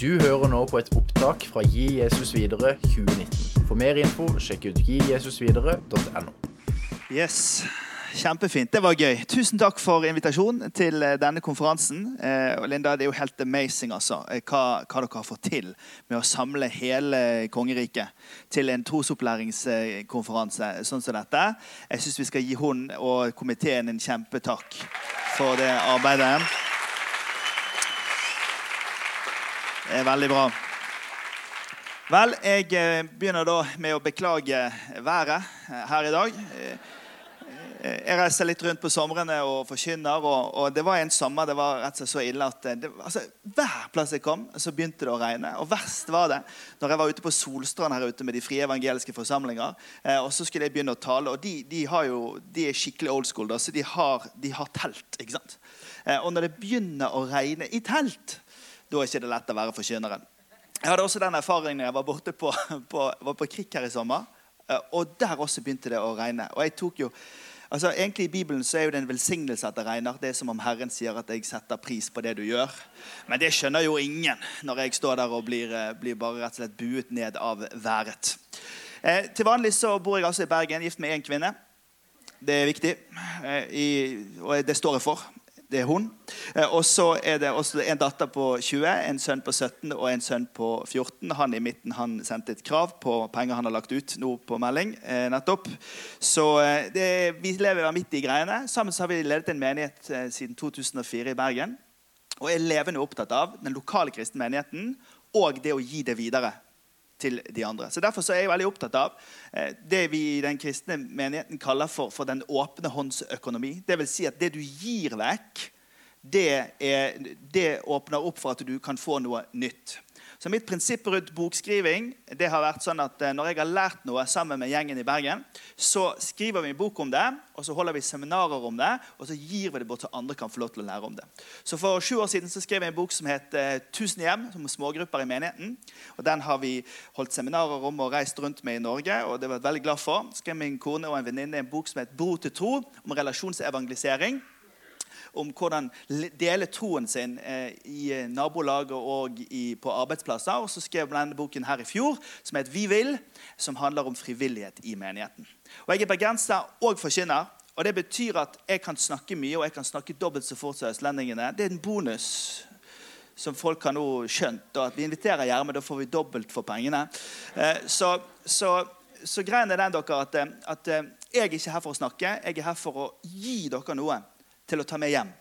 Du hører nå på et opptak fra Gi Jesus videre 2019. For mer info, sjekk ut gijesusvidere.no. Yes, Kjempefint. Det var gøy. Tusen takk for invitasjonen til eh, denne konferansen. Eh, Linda, Det er jo helt amazing altså, eh, hva, hva, dere har fått til med å samle hele kongeriket til en trosopplæringskonferanse sånn som dette. Jeg syns vi skal gi hun og komiteen en kjempetakk for det arbeidet. Det er veldig bra. Vel, jeg begynner da med å beklage været her i dag. Eh, jeg reiser litt rundt på somrene og forkynner. Og, og, det var en sommer det var rett og slett så ille at eh, det, altså, hver plass jeg kom, så begynte det å regne. Og verst var det når jeg var ute på Solstrand her ute med de frie evangeliske forsamlinger. Eh, og så skulle jeg begynne å tale. Og de, de, jo, de er skikkelig old school, da, så de har, de har telt. ikke sant? Eh, og når det begynner å regne i telt, da er ikke det lett å være forkynneren. Jeg hadde også den erfaringen jeg var borte på, på, var på Krik her i sommer. Eh, og der også begynte det å regne. Og jeg tok jo Altså, egentlig I Bibelen så er jo det en velsignelse at det regner. Det er som om Herren sier at jeg setter pris på det du gjør. Men det skjønner jo ingen når jeg står der og blir, eh, blir bare rett og slett buet ned av været. Eh, til vanlig så bor jeg altså i Bergen, gift med én kvinne. Det er viktig, eh, i, og det står jeg for. Det er hun. Eh, og så er det også en datter på 20, en sønn på 17 og en sønn på 14. Han i midten han sendte et krav på penger han har lagt ut nå på melding. Eh, nettopp. Så eh, det, vi lever midt i greiene. Sammen har vi ledet en menighet siden 2004 i Bergen. Og er levende opptatt av den lokale kristne menigheten og det å gi det videre til de andre. Så Derfor så er jeg veldig opptatt av det vi i den kristne menigheten kaller for, for den åpne hånds økonomi. Vil si at det du gir vekk, det, er, det, åpner opp for at du kan få noe nytt. Så Mitt prinsipp rundt bokskriving det har vært sånn at eh, når jeg har lært noe sammen med gjengen i Bergen, så skriver vi en bok om det, og så holder vi seminarer om det, og så gir vi det bort til andre kan få lov til å lære om det. Så For sju år siden så skrev jeg en bok som het eh, 'Tusen hjem', som smågrupper i menigheten. og Den har vi holdt seminarer om og reist rundt med i Norge, og det var jeg veldig glad for. Så skrev min kone og en venninne en bok som het 'Bro til tro', om relasjonsevangelisering om hvordan dele troen sin eh, i eh, nabolaget og på arbeidsplasser. Og så skrev denne boken her i fjor, som heter 'Vi vil', som handler om frivillighet i menigheten. Og Jeg er bergenser og forkynner. Og Det betyr at jeg kan snakke mye, og jeg kan snakke dobbelt så fort som østlendingene. Det er en bonus som folk har nå skjønt. Og at Vi inviterer gjerne, da får vi dobbelt for pengene. Eh, så, så, så greien er den dere, at, at jeg er ikke her for å snakke, jeg er her for å gi dere noe til å ta med hjem.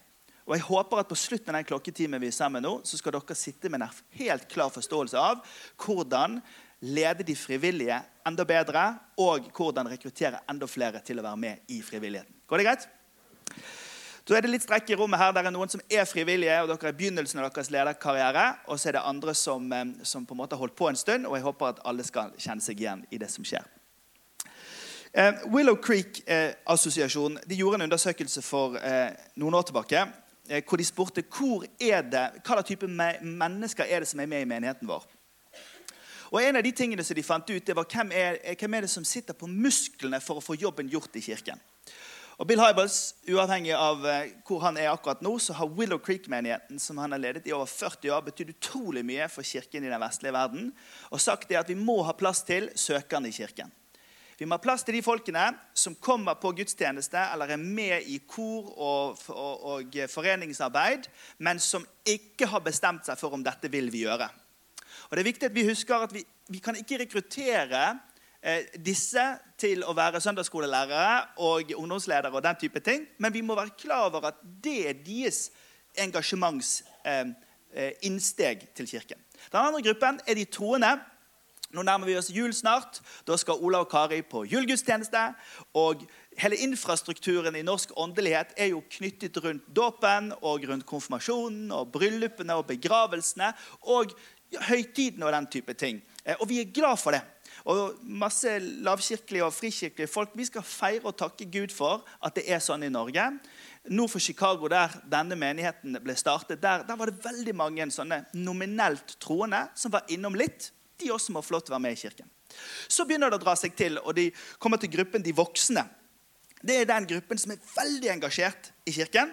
Og jeg håper at På slutten av den klokketimen vi er sammen nå, så skal dere sitte med en helt klar forståelse av hvordan lede de frivillige enda bedre, og hvordan rekruttere enda flere til å være med i frivilligheten. Går det greit? Da er det litt strekk i rommet her. Det er noen som er frivillige, og dere er i begynnelsen av deres lederkarriere. Og så er det andre som, eh, som på en måte har holdt på en stund, og jeg håper at alle skal kjenne seg igjen i det som skjer. Eh, Willow Creek-assosiasjonen eh, gjorde en undersøkelse for eh, noen år tilbake. Eh, hvor de spurte hvor er det, hva type mennesker er det som er med i menigheten vår. Og En av de tingene som de fant ut, det var hvem er, hvem er det som sitter på musklene for å få jobben gjort i kirken. Og Bill Hybels, uavhengig av eh, hvor han er akkurat nå, så har Willow Creek-menigheten som han har ledet i over 40 år, betydd utrolig mye for kirken i den vestlige verden. Og sagt det at vi må ha plass til søkerne i kirken. Vi må ha plass til de folkene som kommer på gudstjeneste eller er med i kor og, og, og foreningsarbeid, men som ikke har bestemt seg for om dette vil vi gjøre. Og det er viktig at Vi husker at vi, vi kan ikke rekruttere eh, disse til å være søndagsskolelærere og ungdomsledere, og den type ting, men vi må være klar over at det er deres engasjementsinnsteg eh, eh, til kirken. Den andre gruppen er de troende nå nærmer vi oss jul snart. Da skal Ola og Kari på julegudstjeneste. Og hele infrastrukturen i norsk åndelighet er jo knyttet rundt dåpen og rundt konfirmasjonen og bryllupene og begravelsene og høytidene og den type ting. Eh, og vi er glad for det. Og masse lavkirkelige og frikirkelige folk vi skal feire og takke Gud for at det er sånn i Norge. Nord for Chicago, der denne menigheten ble startet, der, der var det veldig mange sånne nominelt troende som var innom litt de også må få lov til å være med i kirken. Så begynner det å dra seg til, og de kommer til gruppen de voksne. Det er den gruppen som er veldig engasjert i kirken.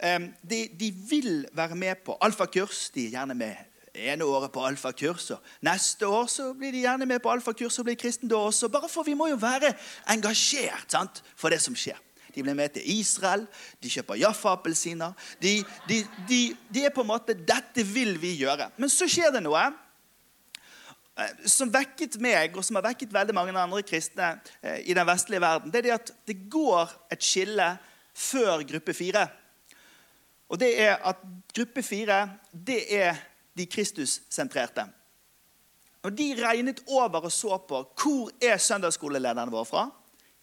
De, de vil være med på alfakurs. De er gjerne med ene året på alfakurs, og neste år så blir de gjerne med på alfakurs og blir kristne da også. Bare for vi må jo være engasjert sant, for det som skjer. De blir med til Israel, de kjøper Jaffa-appelsiner. De, de, de, de, er på en måte 'Dette vil vi gjøre'. Men så skjer det noe som vekket meg, og som har vekket veldig mange andre kristne eh, i den vestlige verden. Det er det at det går et skille før gruppe fire. Og det er at gruppe fire det er de Kristus-sentrerte. Og De regnet over og så på hvor er søndagsskolelederne våre fra.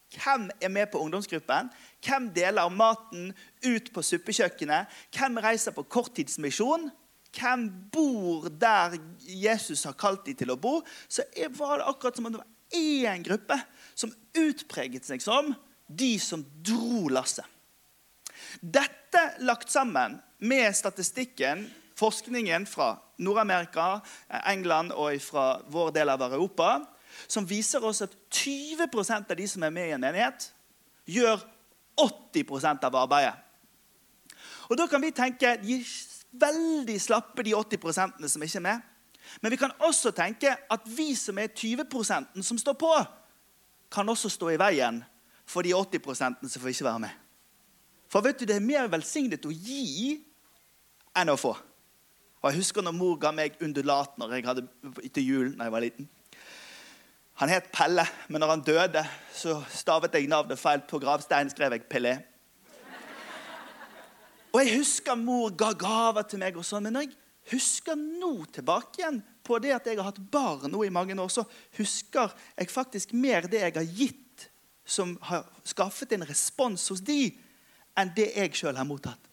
Hvem er med på ungdomsgruppen? Hvem deler maten ut på suppekjøkkenet? Hvem reiser på korttidsmisjon? Hvem bor der Jesus har kalt dem til å bo? Så var det akkurat som om det var én gruppe som utpreget seg som de som dro lasset. Dette lagt sammen med statistikken, forskningen fra Nord-Amerika, England og fra vår del av Europa, som viser oss at 20% av de som er med i en menighet, gjør 80% av arbeidet. Og Da kan vi tenke veldig slappe, de 80% som ikke er med. Men vi kan også tenke at vi som er 20% som står på, kan også stå i veien for de 80% som får ikke være med. For vet du, det er mer velsignet å gi enn å få. Og Jeg husker når mor ga meg undulat når jeg hadde, til jul da jeg var liten. Han het Pelle, men når han døde, så stavet jeg navnet feil. På gravsteinen skrev jeg Pelé. Og jeg husker mor ga gaver til meg, og sånn, men når jeg husker nå tilbake igjen på det at jeg har hatt barn nå i mange år, så husker jeg faktisk mer det jeg har gitt, som har skaffet en respons hos de, enn det jeg sjøl har mottatt.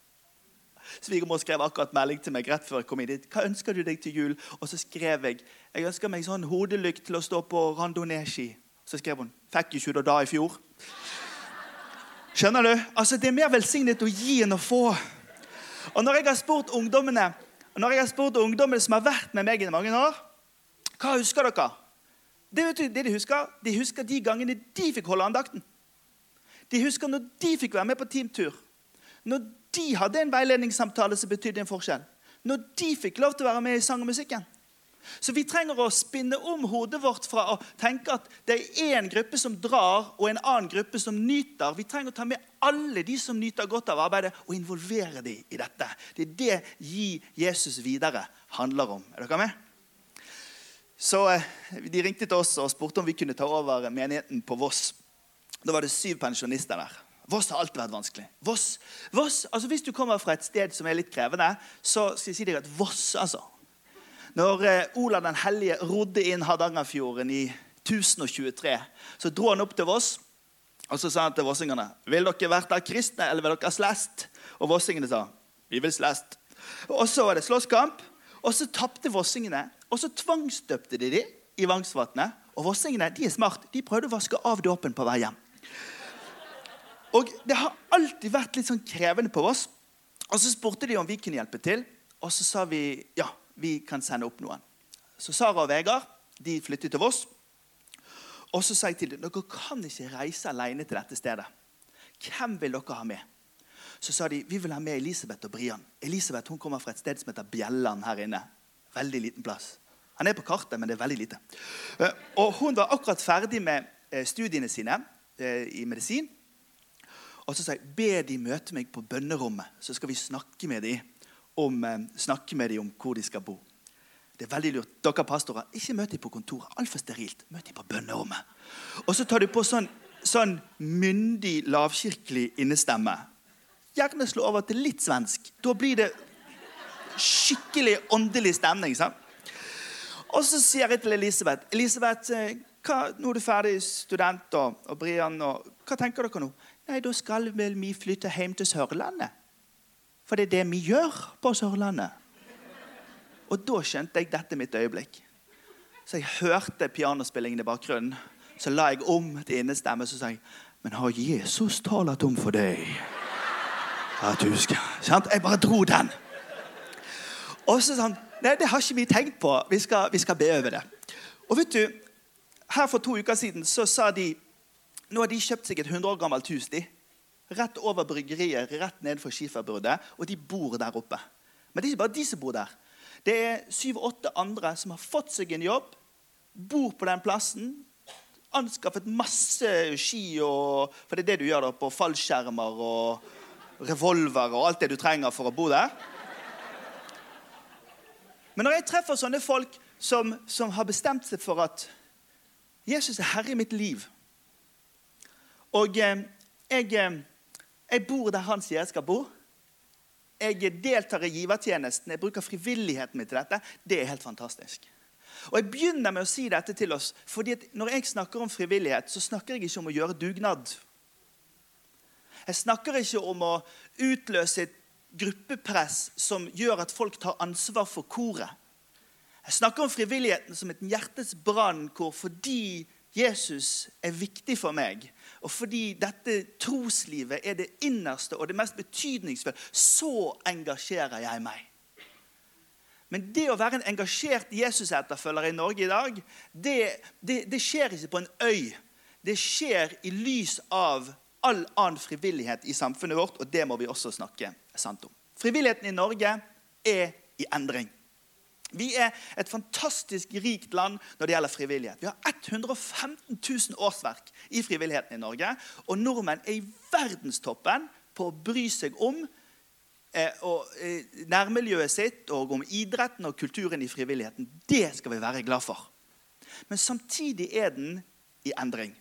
Svigermor skrev akkurat melding til meg rett før jeg kom inn dit. Hva ønsker du deg til jul? Og så skrev jeg jeg ønsker meg sånn hodelykt til å stå på randonee-ski. Så skrev hun fikk ikke du det da i fjor? Skjønner du? Altså, Det er mer velsignet å gi enn å få. Og når jeg har spurt ungdommene når jeg har spurt ungdommene som har vært med meg i mange år, hva husker dere? Det, det De husker De husker de gangene de fikk holde andakten. De husker når de fikk være med på teamtur. Når de hadde en veiledningssamtale som betydde en forskjell. Når de fikk lov til å være med i sang og musikken. Så vi trenger å spinne om hodet vårt fra å tenke at det er én gruppe som drar, og en annen gruppe som nyter. Vi trenger å ta med alle de som nyter godt av arbeidet, og involvere dem i dette. Det er det Gi Jesus videre handler om. Er dere med? Så eh, De ringte til oss og spurte om vi kunne ta over menigheten på Voss. Da var det syv pensjonister der. Voss har alltid vært vanskelig. Voss, Voss, altså Hvis du kommer fra et sted som er litt krevende, så skal jeg si deg at Voss altså. Når eh, Olav den hellige rodde inn Hardangerfjorden i 1023, så dro han opp til Voss. Og så sa han til vossingene vil dere være kristne eller vil dere slest? Og vossingene sa vi vil slest. Og så var det slåsskamp. Og så tapte vossingene. Og så tvangsdøpte de dem i Vangsvatnet. Og vossingene de er smart. De prøvde å vaske av dåpen på vei hjem. Og Det har alltid vært litt sånn krevende på Voss. Og Så spurte de om vi kunne hjelpe til, og så sa vi ja, vi kan sende opp noen. Så Sara og Vegard de flyttet til Voss. Og så sa jeg til dem dere kan ikke reise alene til dette stedet. Hvem vil dere ha med? Så sa de vi vil ha med Elisabeth og Brian. Elisabeth hun kommer fra et sted som heter Bjelland her inne. Veldig liten plass. Han er på kartet, men det er veldig lite. Eh, og Hun var akkurat ferdig med eh, studiene sine eh, i medisin. Og så sa jeg be de møte meg på bønnerommet, så skal vi snakke med dem om, eh, snakke med dem om hvor de skal bo. Det er veldig lurt. Dere pastorer, ikke møt dem på kontoret. Altfor sterilt. Møt dem på bønnerommet. Og så tar du på sånn, sånn myndig, lavkirkelig innestemme. Gjerne slå over til litt svensk. Da blir det skikkelig åndelig stemning. sant? Og så sier jeg til Elisabeth Elisabeth, eh, hva, nå er du ferdig student, og, og Brian, og, hva tenker dere nå? Nei, da skal vel vi flytte hjem til Sørlandet. For det er det vi gjør på Sørlandet. Og da skjønte jeg dette mitt øyeblikk. Så jeg hørte pianospillingen i bakgrunnen. Så la jeg om til innestemme så sa jeg, Men har Jesus talt om for deg at du skal Sant? Jeg bare dro den. Og så sa han Nei, det har ikke vi tenkt på. Vi skal, vi skal be over det. Og vet du, Her for to uker siden så sa de nå har de kjøpt seg et 100 år gammelt hus. de. Rett over bryggeriet, rett ned for skiferbruddet. Og de bor der oppe. Men det er ikke bare de som bor der. Det er syv-åtte andre som har fått seg en jobb, bor på den plassen, anskaffet masse ski og For det er det du gjør da, på fallskjermer og revolver og alt det du trenger for å bo der. Men når jeg treffer sånne folk som, som har bestemt seg for at Jesus er herre i mitt liv Og eh, jeg, eh, jeg bor der han sier jeg skal bo. Jeg deltar i givertjenesten. Jeg bruker frivilligheten min til dette. Det er helt fantastisk. Og Jeg begynner med å si dette til oss, fordi når jeg snakker om frivillighet, så snakker jeg ikke om å gjøre dugnad. Jeg snakker ikke om å utløse et gruppepress som gjør at folk tar ansvar for koret. Jeg snakker om frivilligheten som et hjertets brannkor fordi Jesus er viktig for meg, og fordi dette troslivet er det innerste og det mest betydningsfulle, så engasjerer jeg meg. Men det å være en engasjert Jesus-etterfølger i Norge i dag, det, det, det, skjer ikke på en øy. Det skjer i lys av all annen frivillighet i samfunnet vårt, og det må vi også snakke sant om. Frivilligheten i Norge er i endring. Vi er et fantastisk rikt land når det gjelder frivillighet. Vi har 115 000 årsverk i frivilligheten i Norge. Og nordmenn er i verdenstoppen på å bry seg om eh, og, eh, nærmiljøet sitt og om idretten og kulturen i frivilligheten. Det skal vi være glad for. Men samtidig er den i endring.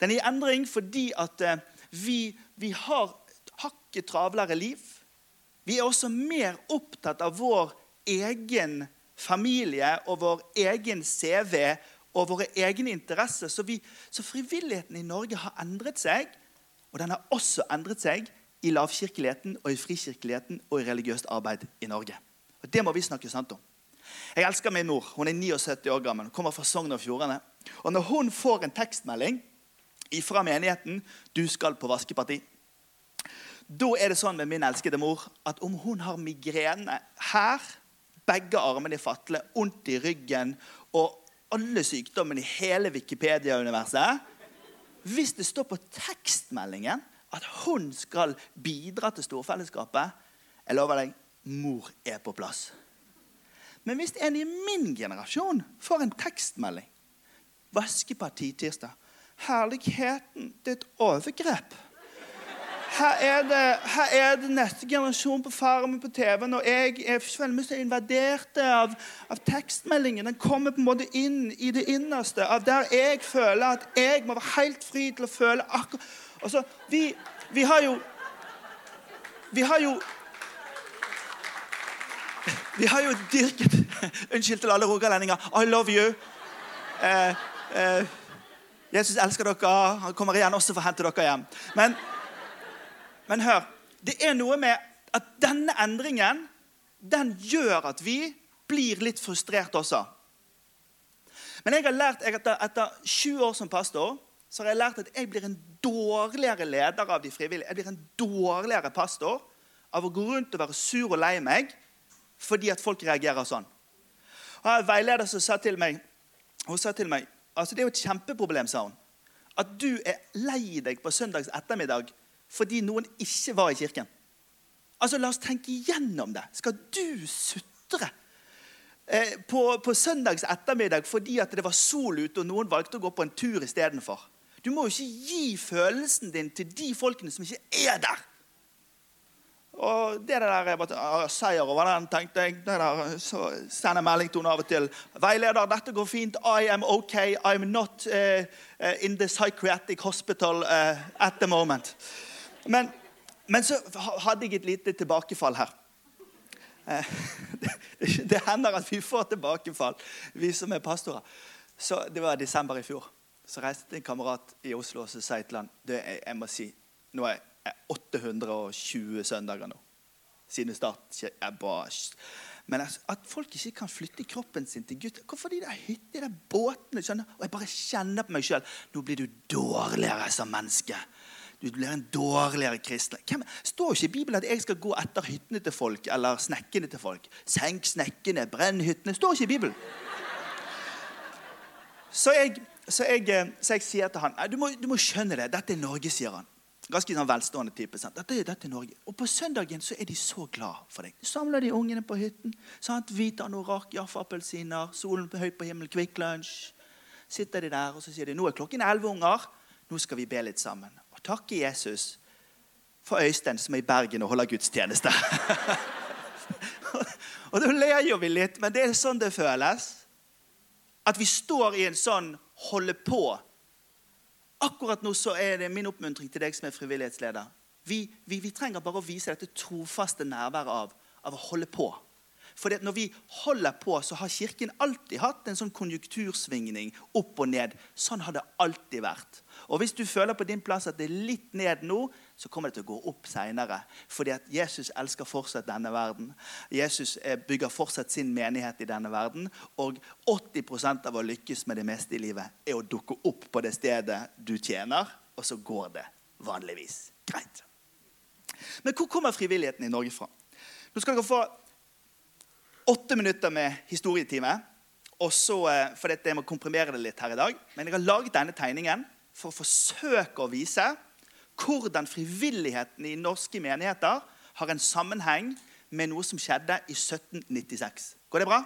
Den er i endring fordi at eh, vi, vi har hakket travlere liv. Vi er også mer opptatt av vår egen familie og vår egen CV og våre egne interesser. Så, så, frivilligheten i Norge har endret seg, og den har også endret seg i lavkirkeligheten og i frikirkeligheten og i religiøst arbeid i Norge. Og Det må vi snakke sant om. Jeg elsker min mor. Hun er 79 år gammel. Hun kommer fra Sogn og Fjordane. Og når hun får en tekstmelding fra menigheten 'Du skal på vaskeparti', da er det sånn med min elskede mor at om hun har migrene her begge armene i fatle, vondt i ryggen og alle sykdommene i hele Wikipedia-universet Hvis det står på tekstmeldingen at hun skal bidra til storfellesskapet Jeg lover deg mor er på plass. Men hvis en i min generasjon får en tekstmelding Vaskeparti tirsdag. Herligheten, det er et overgrep. Her er, det, her er det neste generasjon på Farmen på TV-en, og jeg er veldig så invadert av, av, tekstmeldingen. Den kommer på en måte inn i det innerste, av der jeg føler at jeg må være helt fri til å føle akkurat Altså, vi, vi har jo Vi har jo Vi har jo dyrket Unnskyld til alle rogalendinger. I love you. Eh, eh, Jesus elsker dere. Han kommer igjen også for å hente dere hjem. Men men hør, det er noe med at denne endringen den gjør at vi blir litt frustrert også. Men jeg har lært, etter, etter 20 år som pastor så har jeg lært at jeg blir en dårligere leder av de frivillige. Jeg blir en dårligere pastor av å gå rundt og være sur og lei meg fordi at folk reagerer sånn. Og en veileder som sa til meg hun sa til meg, altså Det er jo et kjempeproblem, sa hun. At du er lei deg på søndags ettermiddag fordi noen ikke var i kirken. Altså, La oss tenke igjennom det. Skal du sutre eh, på, på søndags ettermiddag fordi at det var sol ute og noen valgte å gå på en tur istedenfor? Du må jo ikke gi følelsen din til de folkene som ikke er der. Og det der er bare ah, seier over den, tenkte jeg. Det der, så sender jeg melding til henne av og til. 'Veileder, dette går fint. I am okay. I'm not uh, in the psychiatric hospital uh, at the moment.' Men, men, så hadde jeg et lite tilbakefall her. Eh, det hender at vi får tilbakefall, vi som er pastorer. Så Det var desember i fjor. Så reiste en kamerat i Oslo og sa til han, du, jeg, må si, nå er jeg 820 søndager nå. Siden start. Jeg bare, men altså, at folk ikke kan flytte kroppen sin til Gud Hvorfor de der hyttene, de båtene? skjønner? Og jeg bare kjenner på meg sjøl. Nå blir du dårligere som menneske. Du blir en dårligere kristen. Hvem, står ikke i Bibelen at jeg skal gå etter hyttene til folk eller snekkene til folk? Senk snekkene, brenn hyttene. Står ikke i Bibelen. Så jeg, så jeg, så jeg sier til han du må, du må, skjønne det. Dette er Norge, sier han. Ganske sånn velstående type. Dette, dette er Norge. Og på søndagen så er de så glad for deg. Samler de ungene på hytten. sant? Hvite anorakk, Jaffa-appelsiner, solen høyt på himmelen, Kvikk Lunsj. Sitter de der, og så sier de nå er klokken elleve, unger. Nå skal vi be litt sammen. Og takke Jesus for Øystein som er i Bergen og holder gudstjeneste. og da ler jo vi litt, men det er sånn det føles. At vi står i en sånn holde på. Akkurat nå så er det min oppmuntring til deg som er frivillighetsleder. Vi, vi, vi trenger bare å vise dette trofaste nærværet av, av å holde på. For når vi holder på, så har Kirken alltid hatt en sånn konjunktursvingning opp og ned. Sånn har det alltid vært. Og Hvis du føler på din plass at det er litt ned nå, så kommer det til å gå opp seinere. Fordi at Jesus elsker fortsatt denne verden. Jesus eh, bygger fortsatt sin menighet i denne verden. Og 80% av å lykkes med det meste i livet er å dukke opp på det stedet du tjener, og så går det vanligvis greit. Men hvor kommer frivilligheten i Norge fra? Nå skal dere få åtte minutter med historietime. Og så, eh, for Jeg må komprimere det litt her i dag. Men jeg har laget denne tegningen for å forsøke å vise hvordan frivilligheten i norske menigheter har en sammenheng med noe som skjedde i 1796. Går det bra?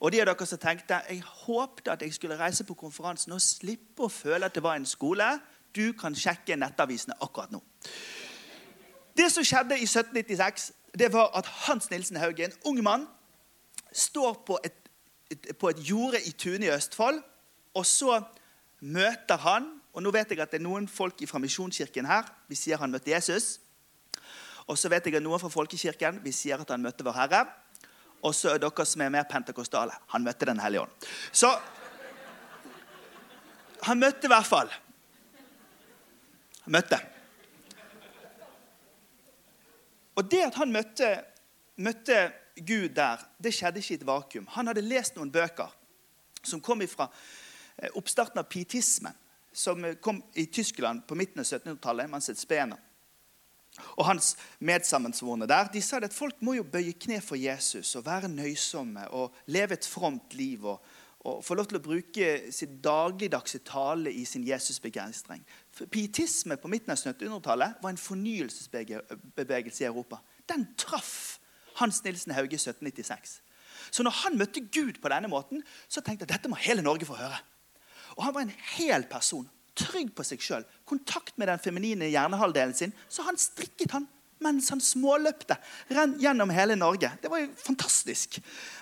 Og de av dere som tenkte jeg håpte at jeg skulle reise på konferansen og slippe å føle at det var en skole, du kan sjekke nettavisene akkurat nå. Det som skjedde i 1796, det var at Hans Nilsen Hauge, en ung mann, står på et, på et jorde i Tune i Østfold. Og så møter han og Nå vet jeg at det er noen folk fra Misjonskirken her. Vi sier han møtte Jesus. Og så vet jeg at noen fra Folkekirken vi sier at han møtte Vår Herre. Og så er dere som er mer pentakostale. Han møtte Den hellige ånd. Så han møtte i hvert fall. Han møtte. Og det at han møtte, møtte Gud der, det skjedde ikke i et vakuum. Han hadde lest noen bøker som kom fra eh, oppstarten av pietismen, som eh, kom i Tyskland på midten av 1700-tallet. Man sett Spener. Og hans medsammensvorne der de sa at folk må jo bøye kne for Jesus og være nøysomme og leve et fromt liv og, og få lov til å bruke sitt dagligdagse tale i sin Jesusbegeistring. Pietisme på midten av 1700-tallet var en fornyelsesbevegelse i Europa. Den traff hans Nilsen Hauge 1796. Så når han møtte Gud på denne måten, så tenkte jeg dette må hele Norge få høre. Og Han var en hel person, trygg på seg sjøl, kontakt med den feminine hjernehalvdelen sin. Så han strikket han mens han småløpte gjennom hele Norge. Det var jo fantastisk.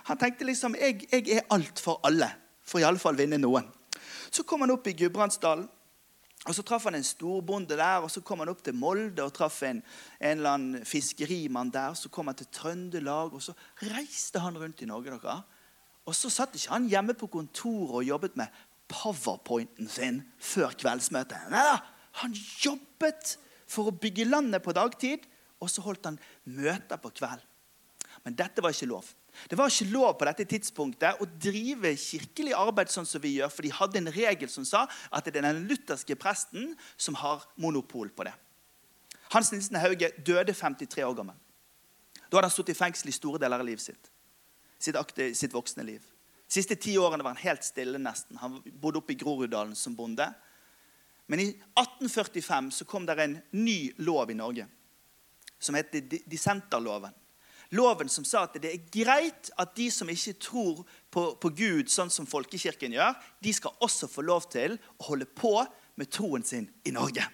Han tenkte liksom jeg, jeg er alt for alle, for i alle fall vinne noen. Så kom han opp i Gudbrandsdalen. Og Så traff han en storbonde der, og så kom han opp til Molde og traff en, en eller annen fiskerimann der. Så kom han til Trøndelag, og så reiste han rundt i Norge. dere. Og så satt ikke han hjemme på kontoret og jobbet med powerpointen sin før kveldsmøtet. Nei da, han jobbet for å bygge landet på dagtid, og så holdt han møter på kveld. Men dette var ikke lov. Det var ikke lov på dette tidspunktet å drive kirkelig arbeid sånn som vi gjør, for de hadde en regel som sa at det er den lutherske presten som har monopol på det. Hans Nilsen Hauge døde 53 år gammel. Da hadde han stått i fengsel i store deler av livet sitt. Sitt, akte, sitt voksne liv. De siste ti årene var han helt stille nesten. Han bodde oppe i Groruddalen som bonde. Men i 1845 så kom det en ny lov i Norge som heter dissenterloven loven som sa at det er greit at de som ikke tror på, på, Gud, sånn som folkekirken gjør, de skal også få lov til å holde på med troen sin i Norge.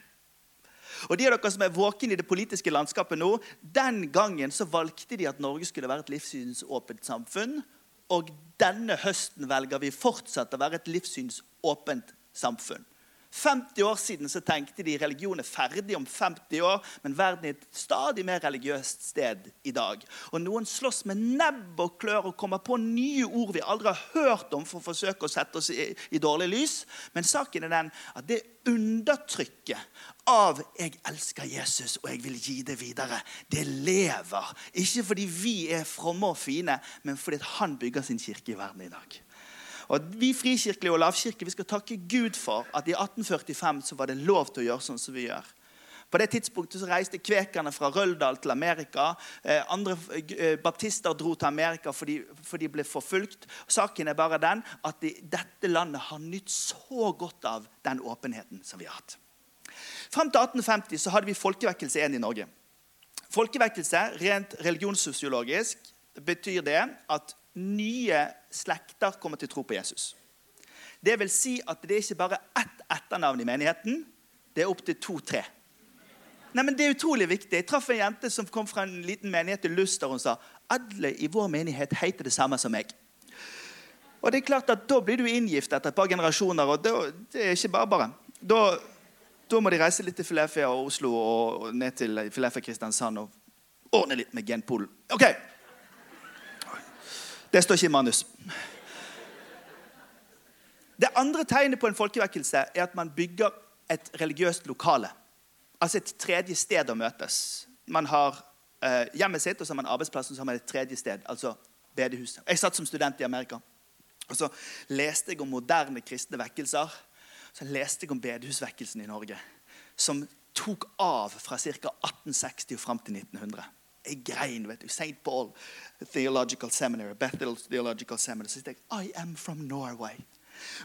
Og de av dere som er våkne i det politiske landskapet nå, Den gangen så valgte de at Norge skulle være et livssynsåpent samfunn. Og denne høsten velger vi fortsatt å være et livssynsåpent samfunn. 50 år siden så tenkte de religion er ferdig om 50 år, men verden er et stadig mer religiøst sted i dag. Og Noen slåss med nebb og klør og kommer på nye ord vi aldri har hørt om for å forsøke å sette oss i, i dårlig lys. Men saken er den at det undertrykket av 'jeg elsker Jesus og jeg vil gi det videre', det lever. Ikke fordi vi er fromme og fine, men fordi han bygger sin kirke i verden i dag. Og Vi frikirkelige og lavkirke vi skal takke Gud for at i 1845 så var det lov til å gjøre sånn som vi gjør. På det tidspunktet så reiste kvekerne fra Røldal til Amerika. Eh, andre eh, baptister dro til Amerika fordi, fordi de ble forfulgt. Saken er bare den at de, dette landet har nytt så godt av den åpenheten som vi har hatt. Fram til 1850 så hadde vi folkevekkelse 1 i Norge. Folkevekkelse, rent religionssosiologisk, betyr det at nye slekter kommer til å tro på Jesus. Det vil si at det er ikke bare ett etternavn i menigheten. Det er opptil to-tre. Nei, men Det er utrolig viktig. Jeg traff en jente som kom fra en liten menighet i Luster. Hun sa alle i vår menighet heter det samme som meg. Og det er klart at Da blir du inngift etter et par generasjoner. og Det er ikke bare bare. Da, da må de reise litt til Filefia og Oslo og ned til Filefia Kristiansand og ordne litt med genpolen. Ok! Det står ikke i manus. Det andre tegnet på en folkevekkelse er at man bygger et religiøst lokale. Altså et tredje sted å møtes. Man har eh, hjemmet sitt, og så har man arbeidsplassen, så har man et tredje sted. Altså bedehuset. Jeg satt som student i Amerika. Og så leste jeg om moderne kristne vekkelser. Så leste jeg om bedehusvekkelsen i Norge, som tok av fra ca. 1860 og fram til 1900. Jeg grein. vet du, St. Paul Theological Seminary, Bethel Theological Seminary. Så jeg, I am from Norway.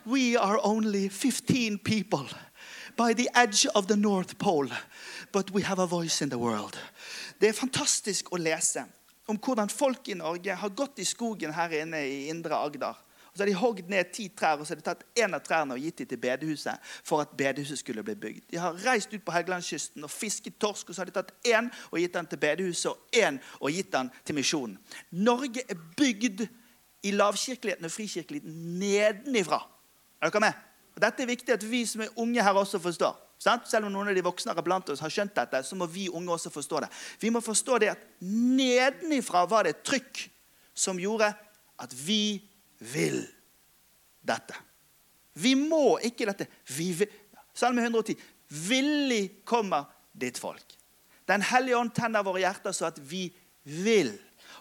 We are only 15 people by the edge of the North Pole, but we have a voice in the world. Det er fantastisk å lese om hvordan folk i Norge har gått i skogen her inne i Indre Agder. Og så har De hogd ned ti trær og så har de tatt en av trærne og gitt dem til bedehuset for at bedehuset skulle bli bygd. De har reist ut på Helgelandskysten og fisket torsk, og så har de tatt én og gitt den til bedehuset og én og gitt den til misjonen. Norge er bygd i lavkirkeligheten og frikirkeligheten nedenifra. Er dere med? Og dette er viktig at vi som er unge her også forstår. Selv om noen av de voksnere blant oss har skjønt dette, så må vi unge også forstå det. Vi må forstå det at nedenifra var det et trykk som gjorde at vi vil dette. Vi må ikke dette. Vi vil. Salme 110. Villig kommer ditt folk. Den hellige ånd tenner våre hjerter så at vi vil.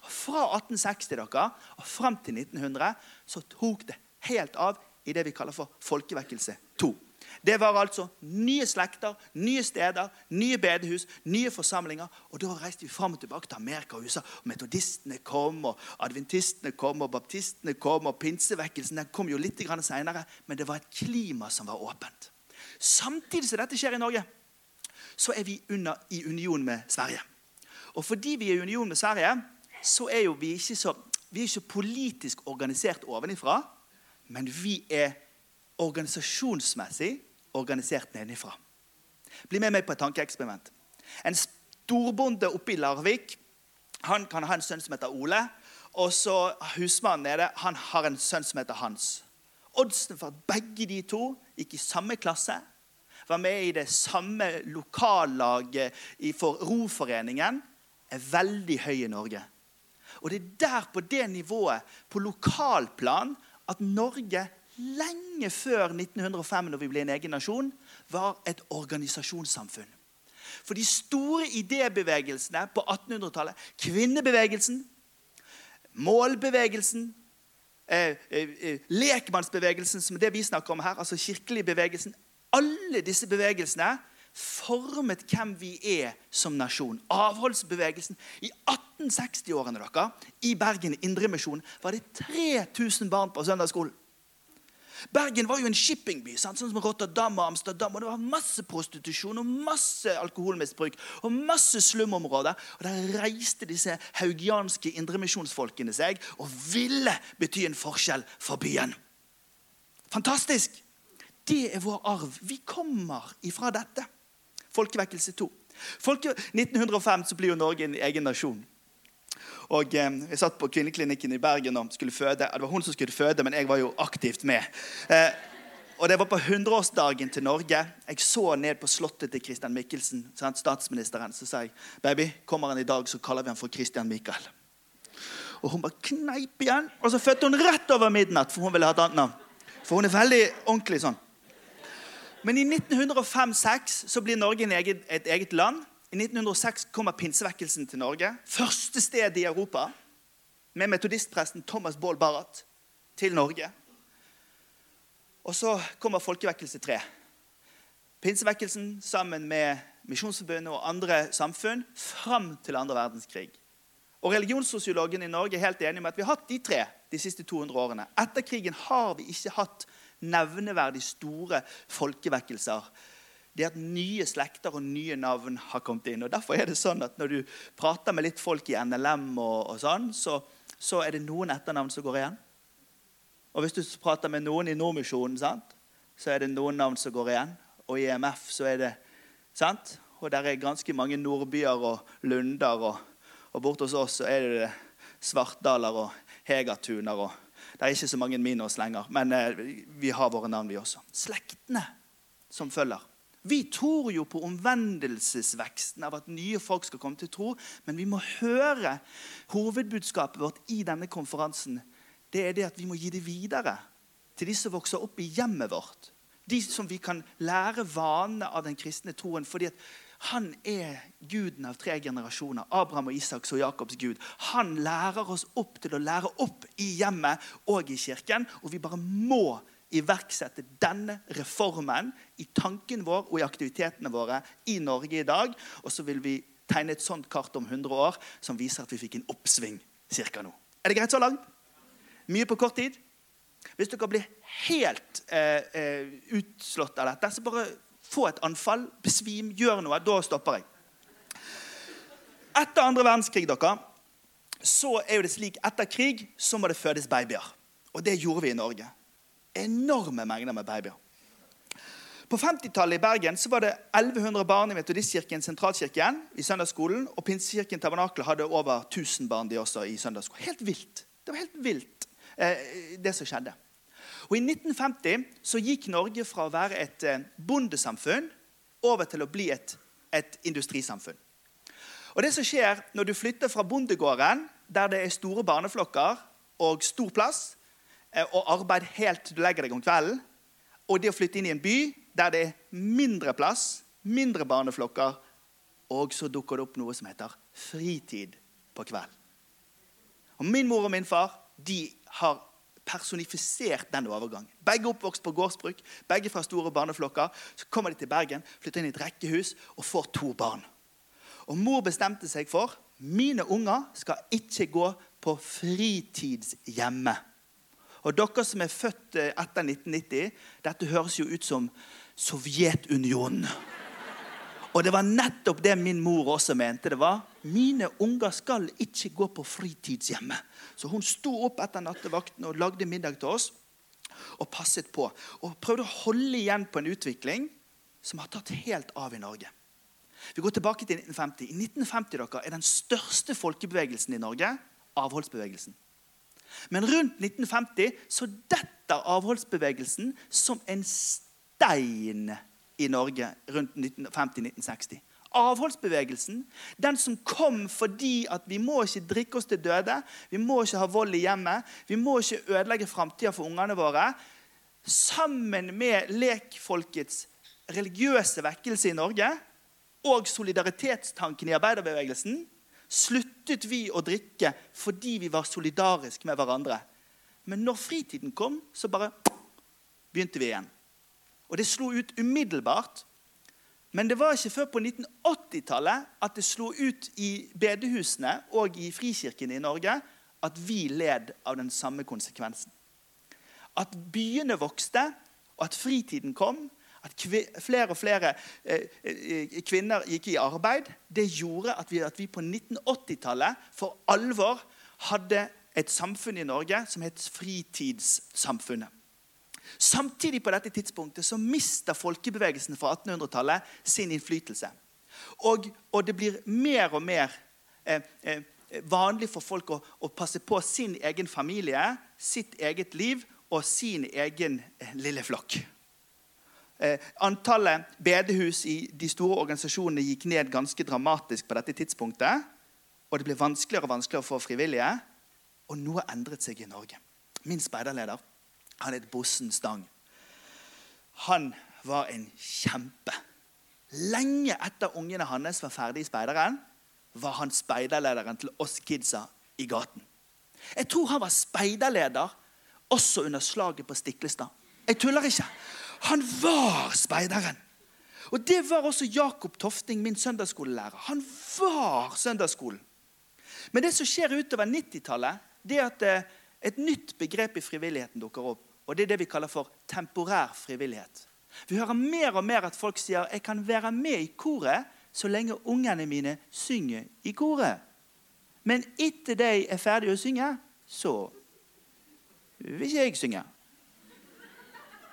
Fra 1860 dere, og fram til 1900 så tok det helt av i det vi kaller for folkevekkelse 2. Det var altså nye slekter, nye steder, nye bedehus, nye forsamlinger. Og Da reiste vi fram og tilbake til Amerika og USA. og Metodistene kom, og adventistene kom, og baptistene kom, og pinsevekkelsen den kom jo litt seinere. Men det var et klima som var åpent. Samtidig som dette skjer i Norge, så er vi under, i union med Sverige. Og fordi vi er i union med Sverige, så er jo vi ikke så vi er ikke politisk organisert ovenifra men vi er organisasjonsmessig organisert nedenfra. Bli med meg på et tankeeksperiment. En storbonde oppe i Larvik han kan ha en sønn som heter Ole. Og så husmannen nede han har en sønn som heter Hans. Oddsen for at begge de to gikk i samme klasse, var med i det samme lokallaget for Roforeningen, er veldig høy i Norge. Og det er der, på det nivået, på lokalplan, at Norge lenge før 1905, når vi ble en egen nasjon, var et organisasjonssamfunn. For de store idébevegelsene på 1800-tallet, kvinnebevegelsen, målbevegelsen, eh, eh, eh, lekmannsbevegelsen, som det vi snakker om her, altså kirkelig bevegelsen Alle disse bevegelsene formet hvem vi er som nasjon. Avholdsbevegelsen. I 1860-årene dere, i Bergen Indremisjon var det 3000 barn på søndagsskolen. Bergen var jo en shippingby, sånn som Rotterdam og Amsterdam. og Det var masse prostitusjon og masse alkoholmisbruk og masse slumområder. Og Der reiste disse haugianske indremisjonsfolkene seg og ville bety en forskjell for byen. Fantastisk! Det er vår arv. Vi kommer ifra dette. Folkevekkelse 2. Folke, 1905 så blir jo Norge en egen nasjon. Og eh, Jeg satt på kvinneklinikken i Bergen og skulle føde. Det var hun som skulle føde, men jeg var jo aktivt med. Eh, og Det var på 100-årsdagen til Norge. Jeg så ned på slottet til Christian Michelsen, statsministeren. Så sa jeg baby, kommer han i dag, så kaller vi han for Christian Michael. Og Hun bare kneip igjen. Og så fødte hun rett over midnatt, for hun ville ha et annet navn. For hun er veldig ordentlig sånn. Men i 1905-6 så blir Norge et eget land. I 1906 kommer pinsevekkelsen til Norge. Første sted i Europa med metodistpresten Thomas Baal Barrat til Norge. Og så kommer folkevekkelse 3. Pinsevekkelsen sammen med Misjonsforbundet og andre samfunn fram til andre verdenskrig. Og Religionssosiologen i Norge er helt enig med at vi har hatt de tre de siste 200 årene. Etter krigen har vi ikke hatt nevneverdig store folkevekkelser det er at nye slekter og nye navn har kommet inn. og Derfor er det sånn at når du prater med litt folk i NLM, og, og sånn, så, så, er det noen etternavn som går igjen. Og hvis du prater med noen i Nordmisjonen, så er det noen navn som går igjen. Og i EMF så er det sant? Og der er ganske mange Nordbyer og Lunder. Og, og borte hos oss så er det Svartdaler og Hegatuner. og Det er ikke så mange minus lenger, men eh, vi har våre navn, vi også. Slektene som følger. Vi tror jo på omvendelsesveksten av at nye folk skal komme til tro. Men vi må høre hovedbudskapet vårt i denne konferansen. Det er det at vi må gi det videre til de som vokser opp i hjemmet vårt. De som vi kan lære vanene av den kristne troen. fordi at han er guden av tre generasjoner. Abraham og Isaks og Jakobs gud. Han lærer oss opp til å lære opp i hjemmet og i kirken. Og vi bare må iverksette denne reformen i tanken vår og i aktivitetene våre i Norge i dag. Og så vil vi tegne et sånt kart om 100 år som viser at vi fikk en oppsving cirka nå. Er det greit så langt? Mye på kort tid? Hvis dere blir helt eh, eh, utslått av dette, så bare få et anfall, besvim, gjør noe. Da stopper jeg. Etter andre verdenskrig dere, så er jo det slik, etter krig så må det fødes babyer. Og det gjorde vi i Norge enorme mengder med babyer. På 50-tallet i Bergen så var det 1100 barn i Metodistkirken sentralkirken i søndagsskolen. Og Pinsekirken Tabernakel hadde over 1000 barn de også i søndagsskolen. Helt vilt. Det var helt vilt, eh, det som skjedde. Og I 1950 så gikk Norge fra å være et eh, bondesamfunn over til å bli et, et industrisamfunn. Og det som skjer når du flytter fra bondegården, der det er store barneflokker og stor plass, og arbeid helt til du legger deg om kvelden. Og det å flytte inn i en by der det er mindre plass, mindre barneflokker, og så dukker det opp noe som heter fritid på kvelden. Og Min mor og min far de har personifisert den overgangen. Begge oppvokst på gårdsbruk, begge fra store barneflokker. Så kommer de til Bergen, flytter inn i et rekkehus og får to barn. Og Mor bestemte seg for mine unger skal ikke gå på fritidshjemme. Og dere som er født eh, etter 1990, dette høres jo ut som Sovjetunionen. Og det var nettopp det min mor også mente. det var, Mine unger skal ikke gå på fritidshjemmet. Så hun sto opp etter nattevakten og lagde middag til oss og passet på. Og prøvde å holde igjen på en utvikling som har tatt helt av i Norge. Vi går tilbake til 1950. I 1950 dere, er den største folkebevegelsen i Norge avholdsbevegelsen. Men rundt 1950 så detter avholdsbevegelsen som en stein i Norge rundt 1950-1960. Avholdsbevegelsen, den som kom fordi at vi må ikke drikke oss til døde, vi må ikke ha vold i hjemmet, vi må ikke ødelegge framtida for ungene våre, sammen med lekfolkets religiøse vekkelse i Norge og solidaritetstanken i arbeiderbevegelsen, sluttet vi å drikke fordi vi var solidariske med hverandre. Men når fritiden kom, så bare begynte vi igjen. Og det slo ut umiddelbart. Men det var ikke før på 1980-tallet at det slo ut i bedehusene og i frikirkene i Norge at vi led av den samme konsekvensen. At byene vokste, og at fritiden kom, at flere og flere eh, eh, kvinner gikk i arbeid, det gjorde at vi, at vi på 1980-tallet for alvor hadde et samfunn i Norge som het fritidssamfunnet. Samtidig på dette tidspunktet så mister folkebevegelsen fra 1800-tallet sin innflytelse. Og, og, det blir mer og mer eh, eh, vanlig for folk å, å, passe på sin egen familie, sitt eget liv og sin egen eh, lille flokk. Eh, antallet bedehus i de store organisasjonene gikk ned ganske dramatisk på dette tidspunktet. Og det ble vanskeligere og vanskeligere å få frivillige. Og noe endret seg i Norge. Min speiderleder han het Bossen Stang. Han var en kjempe. Lenge etter ungene hans var ferdig i speideren, var han speiderlederen til oss kidsa i gaten. Jeg tror han var speiderleder også under slaget på Stiklestad. Jeg tuller ikke. Han var speideren. Og det var også Jakob Tofting, min søndagsskolelærer. Han var søndagsskolen. Men det som skjer utover 90-tallet, det er at eh, et nytt begrep i frivilligheten dukker opp. Og Det er det vi kaller for temporær frivillighet. Vi hører mer og mer at folk sier 'jeg kan være med i koret' så lenge ungene mine synger i koret. Men etter de er ferdige å synge, så vil ikke jeg synge.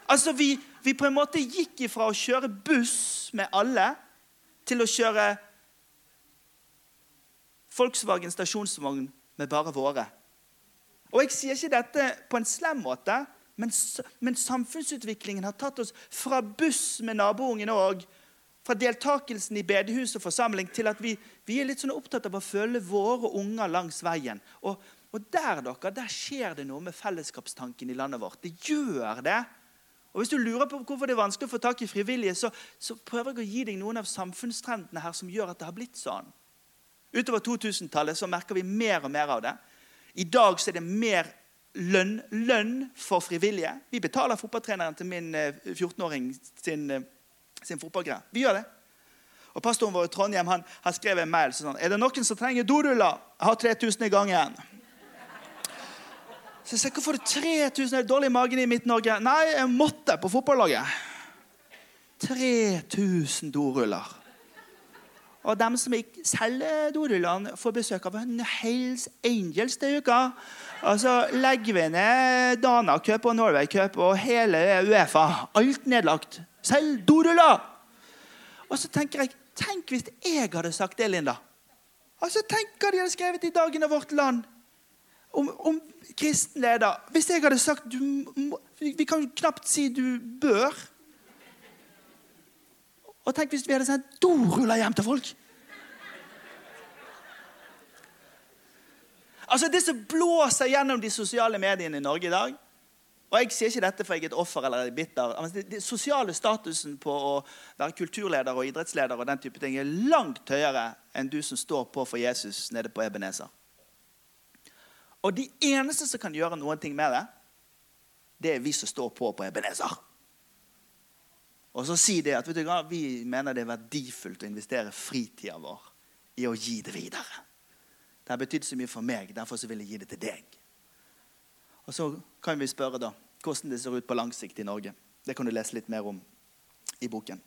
Altså, vi, vi på en måte gikk ifra å kjøre buss med alle til å kjøre Volkswagen stasjonsvogn med bare våre. Og Jeg sier ikke dette på en slem måte, men, men samfunnsutviklingen har tatt oss fra buss med naboungen òg, fra deltakelsen i bedehus og forsamling, til at vi, vi, er litt sånn opptatt av å følge våre unger langs veien. Og, og der dere, der skjer det noe med fellesskapstanken i landet vårt. Det gjør det. Og Hvis du lurer på hvorfor det er vanskelig å få tak i frivillige, så, så prøver jeg å gi deg noen av samfunnstrendene her som gjør at det har blitt sånn. Utover 2000-tallet så merker vi mer og mer av det. I dag så er det mer lønn, lønn for frivillige. Vi betaler fotballtreneren til min 14-åring eh, sin, eh, sin fotballgreie. Vi gjør det. Og Pastoren vår i Trondheim han, han skrev en mail sånn Er det noen som trenger doruller? Jeg har 3000 i gangen. Så jeg sa, Hvorfor får du 3000? Er det dårlig i magen i Midt-Norge? Nei, jeg måtte på fotballaget. 3000 doruller. Og dem som ikke selger dorullene, får besøk av en Hells Angels til uka. Og så legger vi ned Dana Cup og Norway Cup og hele Uefa. Alt nedlagt. Selg doruller! Og så tenker jeg Tenk hvis jeg hadde sagt det, Linda. Altså, Tenk hva de hadde skrevet i Dagen og Vårt Land om, om kristen leder. Hvis jeg hadde sagt du må, Vi kan jo knapt si du bør. Og tenk hvis vi hadde sendt doruller hjem til folk. Altså Det som blåser gjennom de sosiale mediene i Norge i dag og Jeg sier ikke dette for jeg er et offer eller er bitter. Det, sosiale statusen på å være kulturleder og idrettsleder og den type ting er langt høyere enn du som står på for Jesus nede på Ebenezer. Og de eneste som kan gjøre noen ting med det, det er vi som står på på Ebenezer. Og så si det at du, vi mener det er verdifullt å investere fritida vår i å gi det videre. Det har betydd så mye for meg, derfor vil jeg gi det til deg. Og Så kan vi spørre da, hvordan det ser ut på lang sikt i Norge. Det kan du lese litt mer om i boken.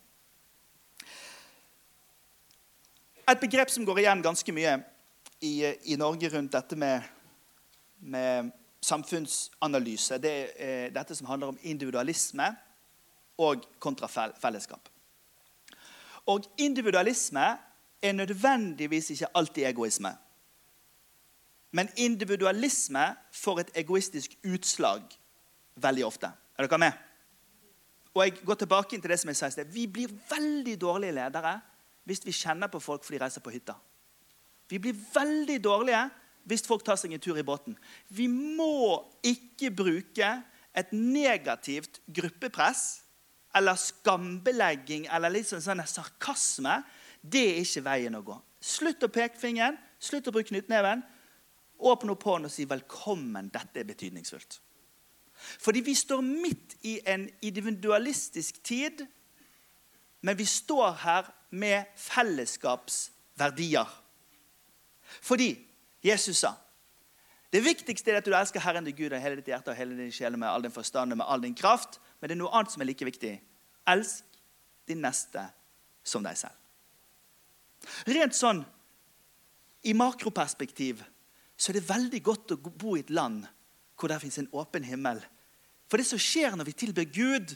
Et begrep som går igjen ganske mye i, i Norge rundt dette med med samfunnsanalyse. Det er dette som handler om individualisme og kontra fellesskap. Og individualisme er nødvendigvis ikke alltid egoisme. Men individualisme får et egoistisk utslag veldig ofte. Er dere med? Og jeg går tilbake til det som jeg sa i sted. Vi blir veldig dårlige ledere hvis vi kjenner på folk fordi de reiser på hytta. Vi blir veldig dårlige hvis folk tar seg en tur i båten. Vi må ikke bruke et negativt gruppepress eller skambelegging eller litt sånn, sånn sarkasme. Det er ikke veien å gå. Slutt å peke fingeren, slutt å bruke knyttneven. Åpne opp hånden og si 'velkommen'. Dette er betydningsfullt. Fordi vi står midt i en individualistisk tid, men vi står her med fellesskapsverdier. Fordi Jesus sa det viktigste er at du elsker Herren din Gud av hele ditt hjerte og hele din sjel med all din forstand og med all din kraft. Men det er noe annet som er like viktig. Elsk din neste som deg selv. Rent sånn i makroperspektiv så er det veldig godt å bo i et land hvor det fins en åpen himmel. For det som skjer når vi tilber Gud,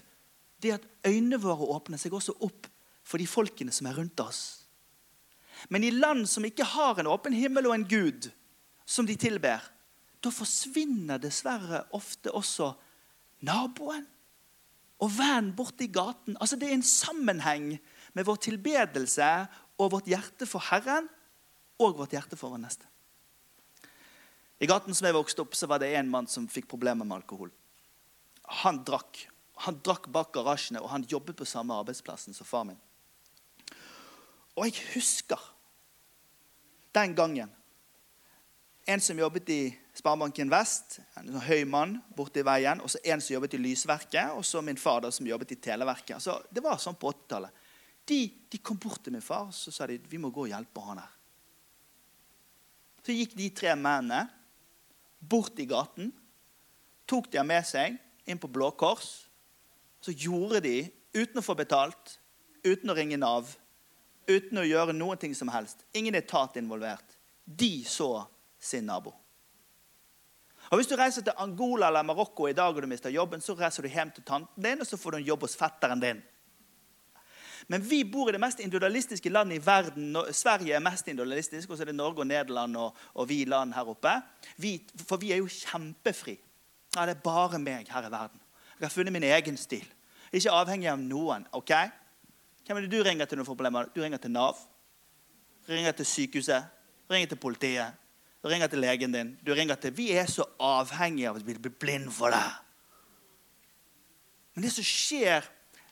det er at øynene våre åpner seg også opp for de folkene som er rundt oss. Men i land som ikke har en åpen himmel og en gud som de tilber, da forsvinner dessverre ofte også naboen og vennen borti gaten. Altså Det er en sammenheng med vår tilbedelse og vårt hjerte for Herren og vårt hjerte for vår neste. I gaten som jeg vokste opp, så var det en mann som fikk problemer med alkohol. Han drakk. Han drakk bak garasjene, og han jobbet på samme arbeidsplassen som far min. Og jeg husker den gangen en som jobbet i Sparebanken Vest, en sånn høy mann borti veien, og så en som jobbet i Lysverket, og så min far da, som jobbet i Televerket. Altså, det var sånn på 80-tallet. De, de, kom bort til min far så sa de, vi må gå og hjelpe han her. Så gikk de tre mennene bort i gaten, tok de ham med seg inn på Blå Kors. Så gjorde de uten å få betalt, uten å ringe Nav, uten å gjøre noen ting som helst. Ingen etat involvert. De så sin nabo. Og Hvis du reiser til Angola eller Marokko i dag og du mister jobben, så reiser du hjem til tanten din, og så får du en jobb hos fetteren din. Men vi bor i det mest individualistiske landet i verden. Sverige er mest individualistisk, og så er det Norge og Nederland og, og vi land her oppe. Vi, for vi er jo kjempefri. Ja, det er bare meg her i verden. Jeg har funnet min egen stil. Ikke avhengig av noen. ok? Hvem er det du ringer til når du får problemer? Du ringer til Nav. Du ringer til sykehuset. Du ringer til politiet. Du ringer til legen din. Du ringer til Vi er så avhengige av at vi blir blind for det. Men det som skjer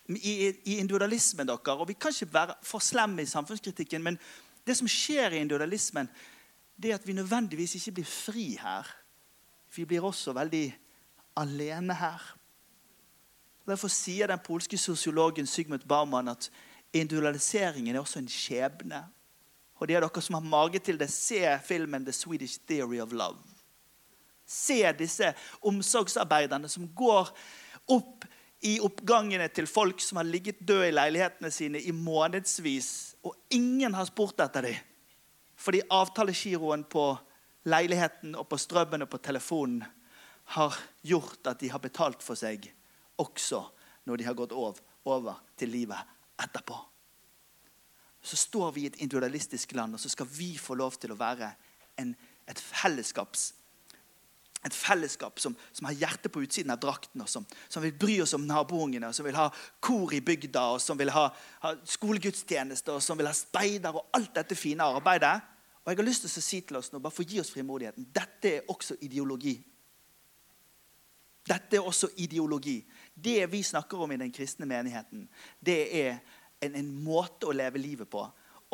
i, i individualismen deres og Vi kan ikke være for slemme i samfunnskritikken, men det som skjer i individualismen, det er at vi nødvendigvis ikke blir fri her. Vi blir også veldig alene her. Derfor sier den polske sosiologen Sigmund Baumann at individualiseringen er også en skjebne. Og de av dere som har mage til det, se filmen 'The Swedish Theory of Love'. Se disse omsorgsarbeiderne som går opp i oppgangene til folk som har ligget døde i leilighetene sine i månedsvis, og ingen har spurt etter dem. Fordi avtalegiroen på leiligheten og på strømmen og på telefonen har gjort at de har betalt for seg også når de har gått over, til livet etterpå. Så står vi i et individualistisk land, og så skal vi få lov til å være en, et et fellesskap som, som, har hjertet på utsiden av drakten, og som, som, vil bry oss om naboungene, som vil ha kor i bygda, og som vil ha, ha skolegudstjeneste, og som vil ha speider og alt dette fine arbeidet. Og jeg har lyst til å si til oss nå, bare for å gi oss frimodigheten, dette er også ideologi. Dette er også ideologi. Det vi snakker om i den kristne menigheten, det er en, en måte å leve livet på.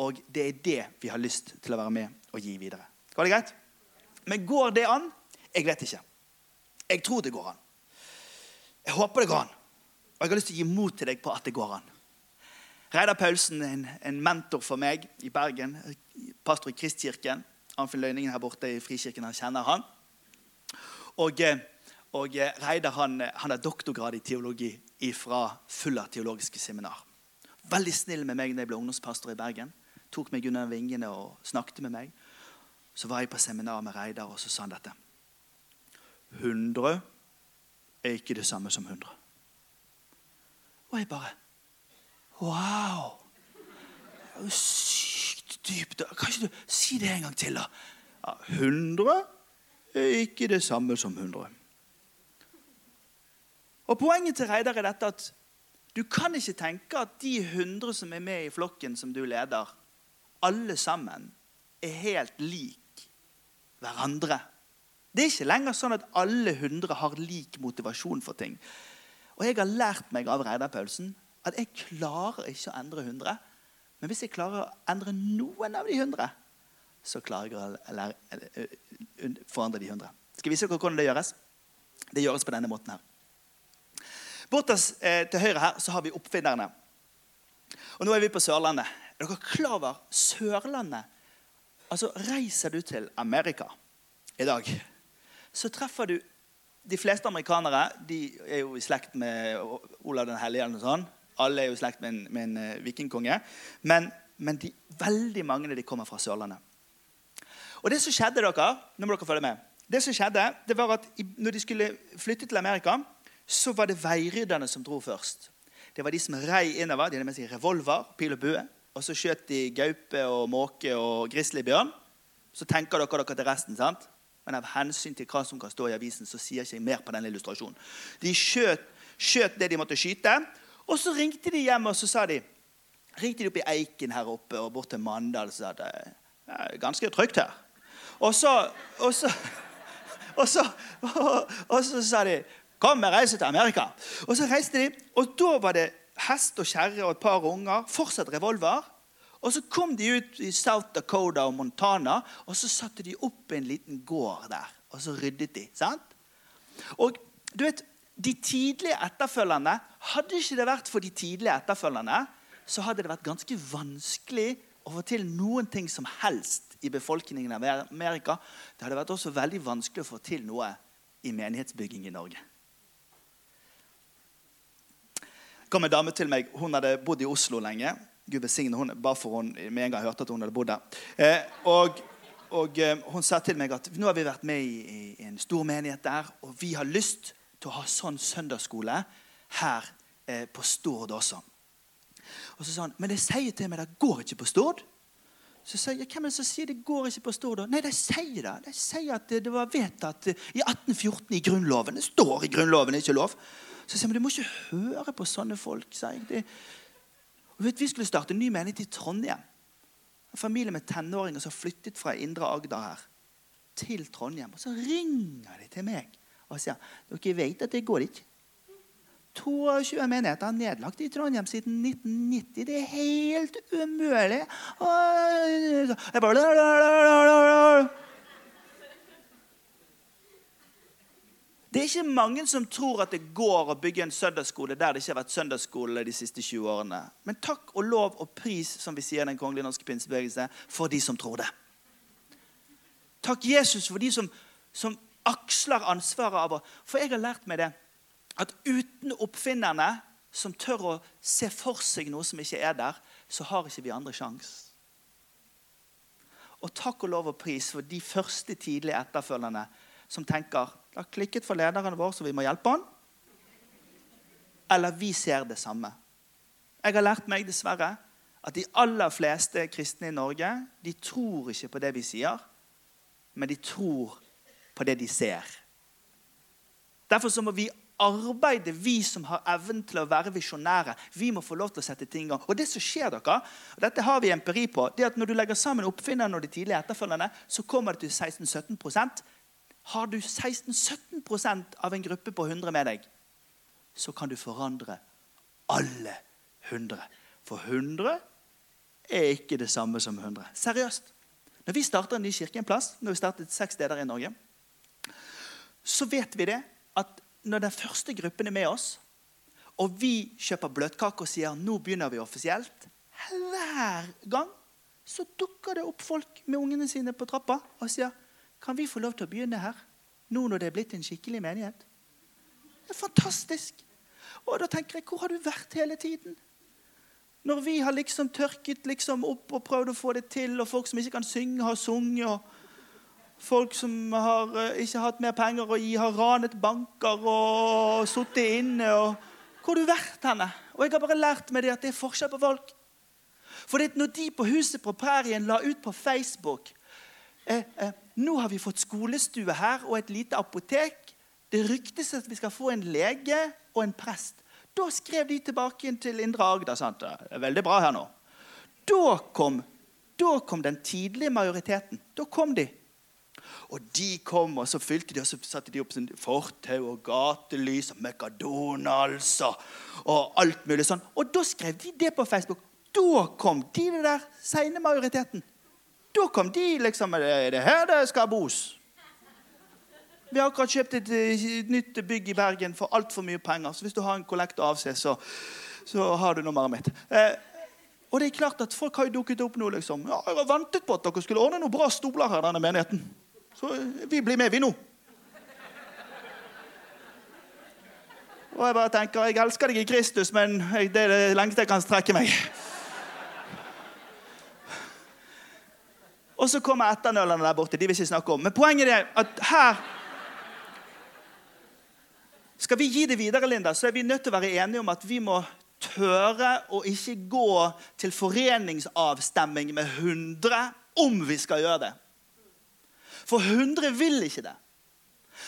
Og det er det vi har lyst til å være med og gi videre. Var det greit? Men går det an? Jeg vet ikke. Jeg tror det går an. Jeg håper det går an. Og jeg har lyst til å gi mot til deg på at det går an. Reidar Paulsen en, en, mentor for meg i Bergen. Pastor i Kristkirken. Anfinn Løyningen her borte i Frikirken. Han kjenner han. Og, og Reidar han, han har doktorgrad i teologi fra Fulla teologiske seminar. Veldig snill med meg da jeg ble ungdomspastor i Bergen. Tok meg under vingene og snakket med meg. Så var jeg på seminar med Reidar, og så sa han dette. 100 er ikke det samme som 100. Og jeg bare Wow! Det er jo sykt dypt. Kan ikke du si det en gang til, da? Ja, 100 er ikke det samme som 100. Og Poenget til Reidar er dette at du kan ikke tenke at de 100 som er med i flokken som du leder, alle sammen er helt lik hverandre. Det er ikke lenger sånn at alle hundre har lik motivasjon for ting. Og jeg har lært meg av Reidar Paulsen at jeg klarer ikke å endre hundre. Men hvis jeg klarer å endre noen av de hundre, så klarer jeg å forandre de hundre. Skal jeg vise dere hvordan det gjøres? Det gjøres på denne måten her. Bortest eh, til høyre her så har vi oppfinnerne. Og nå er vi på Sørlandet. Er dere klar over Sørlandet? Altså, Reiser du til Amerika i dag så treffer du De fleste amerikanere de er jo i slekt med Olav den hellige. eller noe sånt. Alle er jo i slekt med en, med en uh, vikingkonge. Men, men de, veldig mange de kommer fra Sørlandet. Og det som skjedde dere, nå må dere følge med, det som skjedde, det var at når de skulle flytte til Amerika, så var det veirydderne som dro først. Det var de som rei innover. De hadde med seg revolver, pil og bue. Og så skjøt de gaupe og måke og grizzlybjørn. Så tenker dere dere til resten. sant? Men av hensyn til hva som kan stå i avisen, så sier jeg ikke mer på denne illustrasjonen. De skjøt, skjøt, det de måtte skyte, og så ringte de hjem og så sa de, ringte de opp i Eiken her oppe og bort til Mandal og sa det er ganske trygt her. Og så, og så, og så, og, og så sa de Kom, vi reiser til Amerika. Og så reiste de, og da var det hest og kjerre og et par unger. Fortsatt revolver. Og så kom de ut i South Dakota og Montana, og så satte de opp en liten gård der. Og så ryddet de. sant? Og du vet, de tidlige etterfølgerne Hadde ikke det vært for de tidlige etterfølgerne, så hadde det vært ganske vanskelig å få til noen ting som helst i befolkningen av Amerika. Det hadde vært også veldig vanskelig å få til noe i menighetsbygging i Norge. Kom en dame til meg. Hun hadde bodd i Oslo lenge. Gud besigne hun, bare for hun med en gang hørte at hun hadde bodd der. Eh, og, og eh, hun sa til meg at nå har vi vært med i, i en stor menighet der, og vi har lyst til å ha sånn søndagsskole her eh, på Stord også. Og så sa han, men de sier til meg det går ikke på Stord. Så sier jeg, hvem er det som sier det går ikke på Stord? Nei, de sier det. De sier at det var vedtatt i 1814 i Grunnloven. Det står i Grunnloven, det er ikke lov. Så sier vi du må ikke høre på sånne folk. sa jeg. Det... Og vet, vi skulle starte en ny menighet i Trondheim. En familie med tenåringer som har flyttet fra Indre Agder her til Trondheim. Og så ringer de til meg og sier dere vet at det går ikke. 22 menigheter er nedlagt i Trondheim siden 1990. Det er helt umulig. Jeg Det er ikke mange som tror at det går å bygge en søndagsskole der det ikke har vært søndagsskole de siste 20 årene. Men takk og lov og pris som vi sier i den kongelige norske pinsebevegelse, for de som tror det. Takk Jesus for de som, som aksler ansvaret av å For jeg har lært meg det at uten oppfinnerne som tør å se for seg noe som ikke er der, så har ikke vi andre sjans. Og takk og lov og pris for de første tidlige etterfølgerne som tenker det har klikket for lederen vår, så vi må hjelpe han. Eller vi ser det samme. Jeg har lært meg dessverre at de aller fleste kristne i Norge de tror ikke på det vi sier, men de tror på det de ser. Derfor så må vi arbeide, vi som har evnen til å være visjonære. Vi må få lov til å sette ting i gang. Og det som skjer dere, og dette har vi empiri på, det at når du legger sammen oppfinnerne og de tidlige etterfølgerne, så kommer det til 16-17 Har du 16-17% av en gruppe på 100 med deg, så kan du forandre alle 100. For 100 er ikke det samme som 100. Seriøst. Når vi starter en ny kirke en plass, når vi startet seks steder i Norge, så vet vi det at når den første gruppen er med oss, og vi kjøper bløtkake og sier nå begynner vi offisielt Hver gang så dukker det opp folk med ungene sine på trappa og sier kan vi få lov til å begynne her, nå når det er blitt en skikkelig menighet. Det er fantastisk. Og da tenker jeg, hvor har du vært hele tiden? Når vi har liksom tørket liksom opp og prøvd å få det til, og folk som ikke kan synge, har sunget. og Folk som har uh, ikke hatt mer penger å gi, har ranet banker og sittet inne. Og... Hvor har du vært henne? Og jeg har bare lært meg det at det er forskjell på folk. For når de på Huset på prærien la ut på Facebook eh, eh, Nå har vi fått skolestue her og et lite apotek. Det ryktes at vi skal få en lege og en prest. Da skrev de tilbake til Indre Agder. Sant? Det er veldig bra her nå. Da kom, da kom den tidlige majoriteten. Da kom de. Og de kom, og så fylte de, og så satte de opp sånn fortau og gatelys og McDonald's og, og, alt mulig sånn. Og da skrev de det på Facebook. Da kom de der seine majoriteten. Da kom de liksom Det er her det skal bos. Vi har akkurat kjøpt et, et nytt bygg i Bergen for altfor mye penger. Så hvis du har en kollekt å avse, så, så har du nummeret mitt. Eh, og det er klart at Folk har jo dukket opp nå. liksom. Ja, 'Jeg har ventet på at dere skulle ordne noen bra stoler her.' denne menigheten. Så vi blir med, vi nå. Og jeg bare tenker jeg elsker deg i Kristus, men det er det lengste jeg kan strekke meg. Og så kommer etternølerne der borte. De vil ikke snakke om. Men poenget er at her Skal vi gi det videre, Linda, så er vi nødt til å være enige om at vi må tørre å ikke gå til foreningsavstemming med 100 om vi skal gjøre det. For 100 vil ikke det.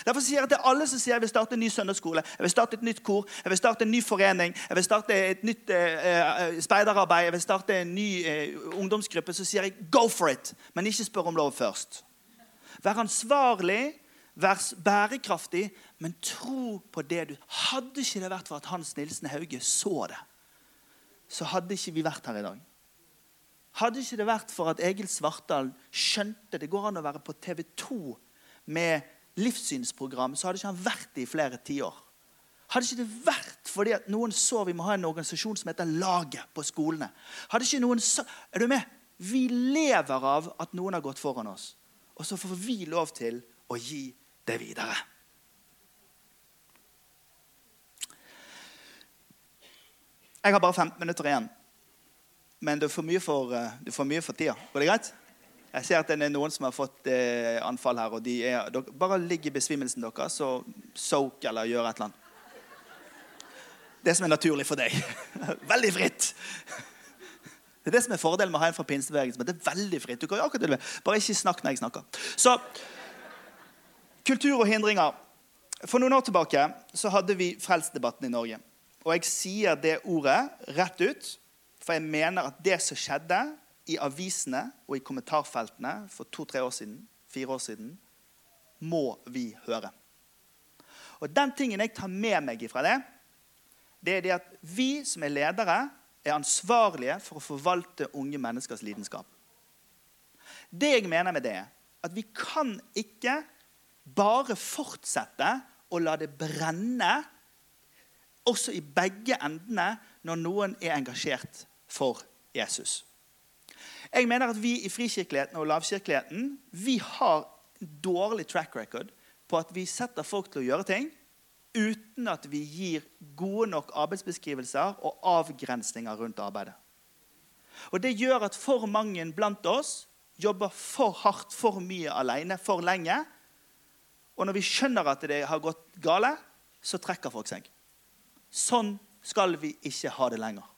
Derfor sier jeg til alle som sier jeg vil starte en ny søndagsskole, jeg vil starte et nytt kor, jeg vil starte en ny forening, jeg vil starte et nytt eh, eh, speiderarbeid, jeg vil starte en ny eh, ungdomsgruppe, så sier jeg go for it. Men ikke spør om lov først. Vær ansvarlig, vær bærekraftig, men tro på det du Hadde ikke det vært for at Hans Nilsen Hauge så det, så hadde ikke vi vært her i dag. Hadde ikke det vært for at Egil Svartdal skjønte det går an å være på TV 2 med livssynsprogram, så hadde ikke han vært det i flere tiår. Hadde ikke det vært fordi at noen så vi må ha en organisasjon som heter Laget på skolene. Hadde ikke noen så, Er du med? Vi lever av at noen har gått foran oss. Og så får vi lov til å gi det videre. Jeg har bare 15 minutter igjen. Men du får mye for, eh, du får mye for tida. Går det greit? Jeg ser at det er noen som har fått eh, anfall her. og de er, dere, Bare ligg i besvimelsen deres og soak eller gjør et eller annet. Det som er naturlig for deg. Veldig fritt. Det er det som er fordelen med å ha en fra pinsebevegelsen. Det er veldig fritt. Du kan gjøre akkurat det du vil. Bare ikke snakk når jeg snakker. Så, Kultur og hindringer. For noen år tilbake så hadde vi Frelsdebatten i Norge. Og jeg sier det ordet rett ut, for jeg mener at det som skjedde i avisene og i kommentarfeltene for to-tre år siden, fire år siden, må vi høre. Og den tingen jeg tar med meg ifra det, det er det at vi som er ledere, er ansvarlige for å forvalte unge menneskers lidenskap. Det jeg mener med det, er at vi kan ikke bare fortsette å la det brenne også i begge endene når noen er engasjert for Jesus. Jeg mener at Vi i frikirkeligheten og lavkirkeligheten vi har dårlig track record på at vi setter folk til å gjøre ting uten at vi gir gode nok arbeidsbeskrivelser og avgrensninger rundt arbeidet. Og Det gjør at for mange blant oss jobber for hardt, for mye alene, for lenge. Og når vi skjønner at det har gått gale, så trekker folk seg. Sånn skal vi ikke ha det lenger.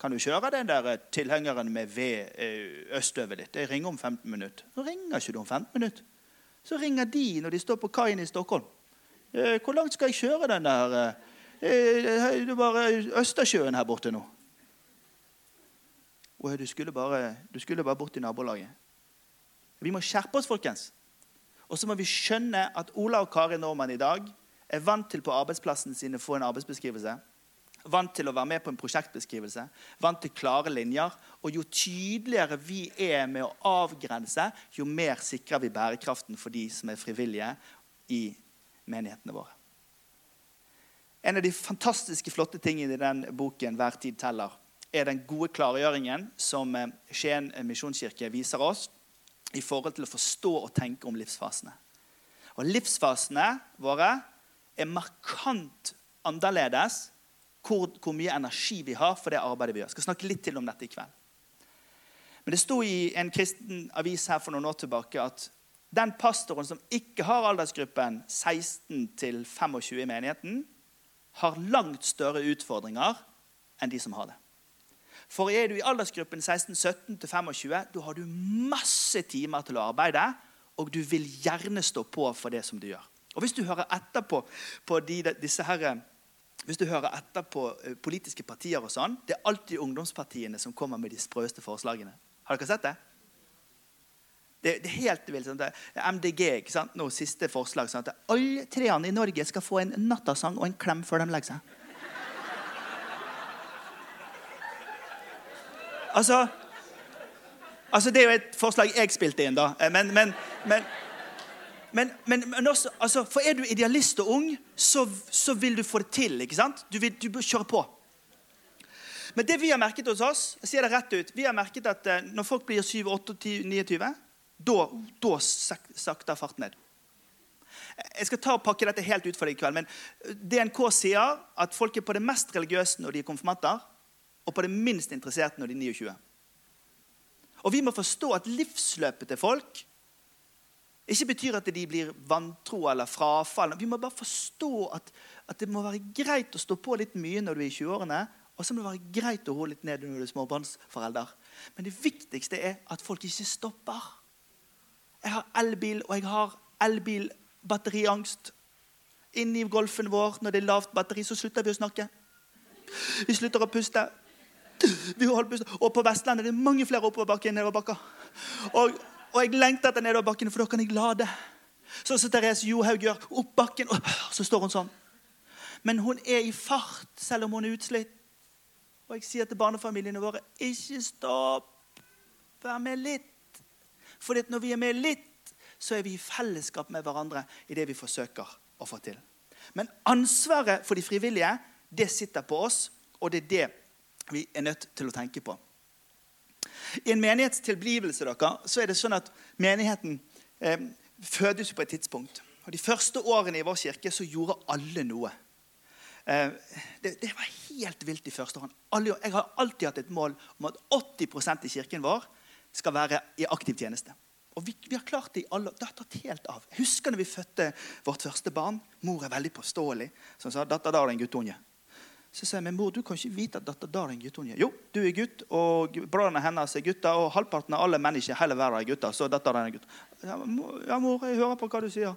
Kan du kjøre den der tilhengeren med ved eh, østover ditt? Jeg ringer om 15 minutter. Så ringer ikke du om 15 minutter. Så ringer de når de står på kaien i Stockholm. Eh, hvor langt skal jeg kjøre den der? Eh, det var Østersjøen her borte nå. Du skulle, bare, du skulle bare bort i nabolaget. Vi må skjerpe oss, folkens. Og så må vi skjønne at Ola og Kari Normann i dag er vant til på arbeidsplassen sin å få en arbeidsbeskrivelse. Vant til å være med på en prosjektbeskrivelse. Vant til klare linjer. Og jo tydeligere vi er med å avgrense, jo mer sikrer vi bærekraften for de som er frivillige i menighetene våre. En av de fantastiske flotte tingene i den boken 'Hver tid teller' er den gode klargjøringen som eh, Skien misjonskirke viser oss i forhold til å forstå og tenke om livsfasene. Og Livsfasene våre er markant annerledes hvor, hvor, mye energi vi har for det arbeidet vi gjør. Jeg skal snakke litt til om dette i kveld. Men Det sto i en kristen avis her for noen år tilbake at den pastoren som ikke har aldersgruppen 16 til 25 i menigheten, har langt større utfordringer enn de som har det. For er du i aldersgruppen 16-17 til 25, da har du masse timer til å arbeide, og du vil gjerne stå på for det som du gjør. Og Hvis du hører etter på, på de, disse her, hvis du hører etter på eh, politiske partier og sånn, Det er alltid ungdomspartiene som kommer med de sprøeste forslagene. Har dere sett det? Det, det, er helt vilt. Sånn, MDG, ikke sant? Nå, siste forslag. Sånn at alle treene i Norge skal få en nattasang og en klem før de legger seg. Altså, altså Det er jo et forslag jeg spilte inn, da. Men, men, men, men også, altså, For er du idealist og ung, så, så, vil du få det til. ikke sant? Du, vil, du kjøre på. Men det vi har merket hos oss, jeg sier det rett ut, vi har merket at eh, når folk blir 7, 8, 10, 29 da, da sakter farten ned. Jeg skal ta og pakke dette helt ut for deg i kveld. men DNK sier at folk er på det mest religiøse når de er konfirmanter, og på det minst interesserte når de er 29. Og vi må forstå at livsløpet til folk ikke betyr at de blir vantro eller frafall. Vi må bare forstå at, at, det må være greit å stå på litt mye når du er i 20-årene, og så må det være greit å roe litt ned når du er småbarnsforelder. Men det viktigste er at folk ikke stopper. Jeg har elbil, og jeg har elbil-batteriangst. Inni golfen vår, når det er lavt batteri, så slutter vi å snakke. Vi slutter å puste. Vi puste. Og på Vestlandet det er mange flere oppoverbakker enn nedoverbakker. Og, og jeg lengter etter nedoverbakkene, for da kan jeg lade. Sånn som Therese Johaug gjør. Opp bakken, og så står hun sånn. Men hun er i fart, selv om hun er utslitt. Og jeg sier til barnefamiliene våre ikke stopp. Vær med litt. For når vi er med litt, så er vi i fellesskap med hverandre i det vi forsøker å få til. Men ansvaret for de frivillige det sitter på oss, og det er det vi er nødt til å tenke på. I en menighetstilblivelse dere, så er det sånn at menigheten eh, fødes på et tidspunkt. Og De første årene i vår kirke så gjorde alle noe. Eh, det, det, var helt vilt de første årene. Jeg har alltid hatt et mål om at 80% i kirken vår skal være i aktiv tjeneste. Og vi, vi, har klart det i alle Det har tatt helt av. Husker når vi fødte vårt første barn. Mor er veldig påståelig. Som sa datter, da er en guttunge. Så sier men mor, du kan ikke vite at dette da er en guttunge. Jo, du er gutt, og brødrene hennes er gutter, og halvparten av alle mennesker i hele verden er gutter. Så dette er en gutt. Ja, mor, jeg hører på hva du sier.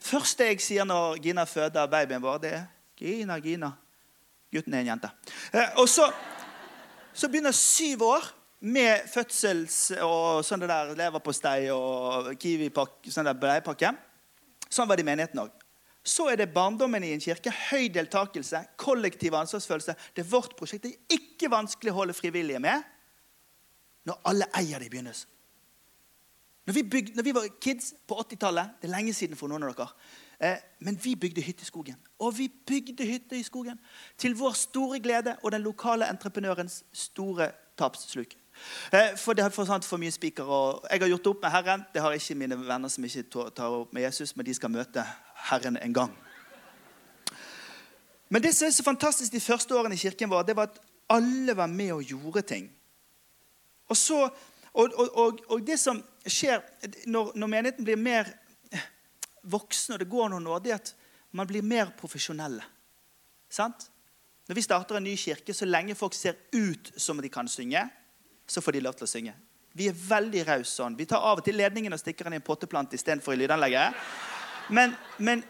første jeg sier når Gina føder babyen vår, det er Gina, Gina. Gutten er en jente. Eh, og så, så begynner syv år med fødsels- og sånn det der leverpostei og Kiwi-pakke. der bleipakke. Sånn var det i menigheten òg. Så er det barndommen i en kirke. Høy deltakelse, kollektiv ansvarsfølelse. Det er vårt prosjekt. Det er ikke vanskelig å holde frivillige med når alle eier det i begynnelsen. Når vi, bygde, når vi var kids på 80-tallet Det er lenge siden for noen av dere. Eh, men vi bygde hytte i skogen. Og vi bygde hytte i skogen til vår store glede og den lokale entreprenørens store tapssluk. Eh, for det har forsvant for mye spiker. Og jeg har gjort det opp med Herren. Det har ikke mine venner som ikke tar opp med Jesus, men de skal møte Herren en gang. Men det som er så fantastisk de første årene i kirken vår, det var at alle var med og gjorde ting. Og, så, og, og, og det som skjer når, når, menigheten blir mer voksen, og det går noen år, det er at man blir mer profesjonelle. Sant? Når vi starter en ny kirke, så lenge folk ser ut som de kan synge, så får de lov til å synge. Vi er veldig rause sånn. Vi tar av og til ledningen og stikker den i en potteplante istedenfor i lydanlegget. Men, men,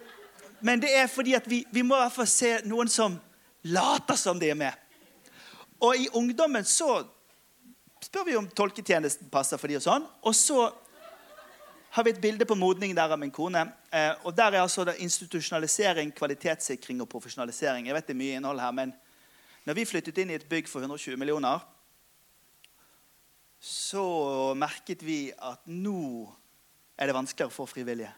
men, det er fordi at vi, vi må i hvert fall se noen som later som de er med. Og i ungdommen så spør vi om tolketjenesten passer for de og sånn. Og så har vi et bilde på modning der av min kone. Eh, og Der er altså institusjonalisering, kvalitetssikring og profesjonalisering. Jeg vet det er mye innhold her, men når vi flyttet inn i et bygg for 120 millioner så merket vi at nå er det vanskeligere å få frivillige.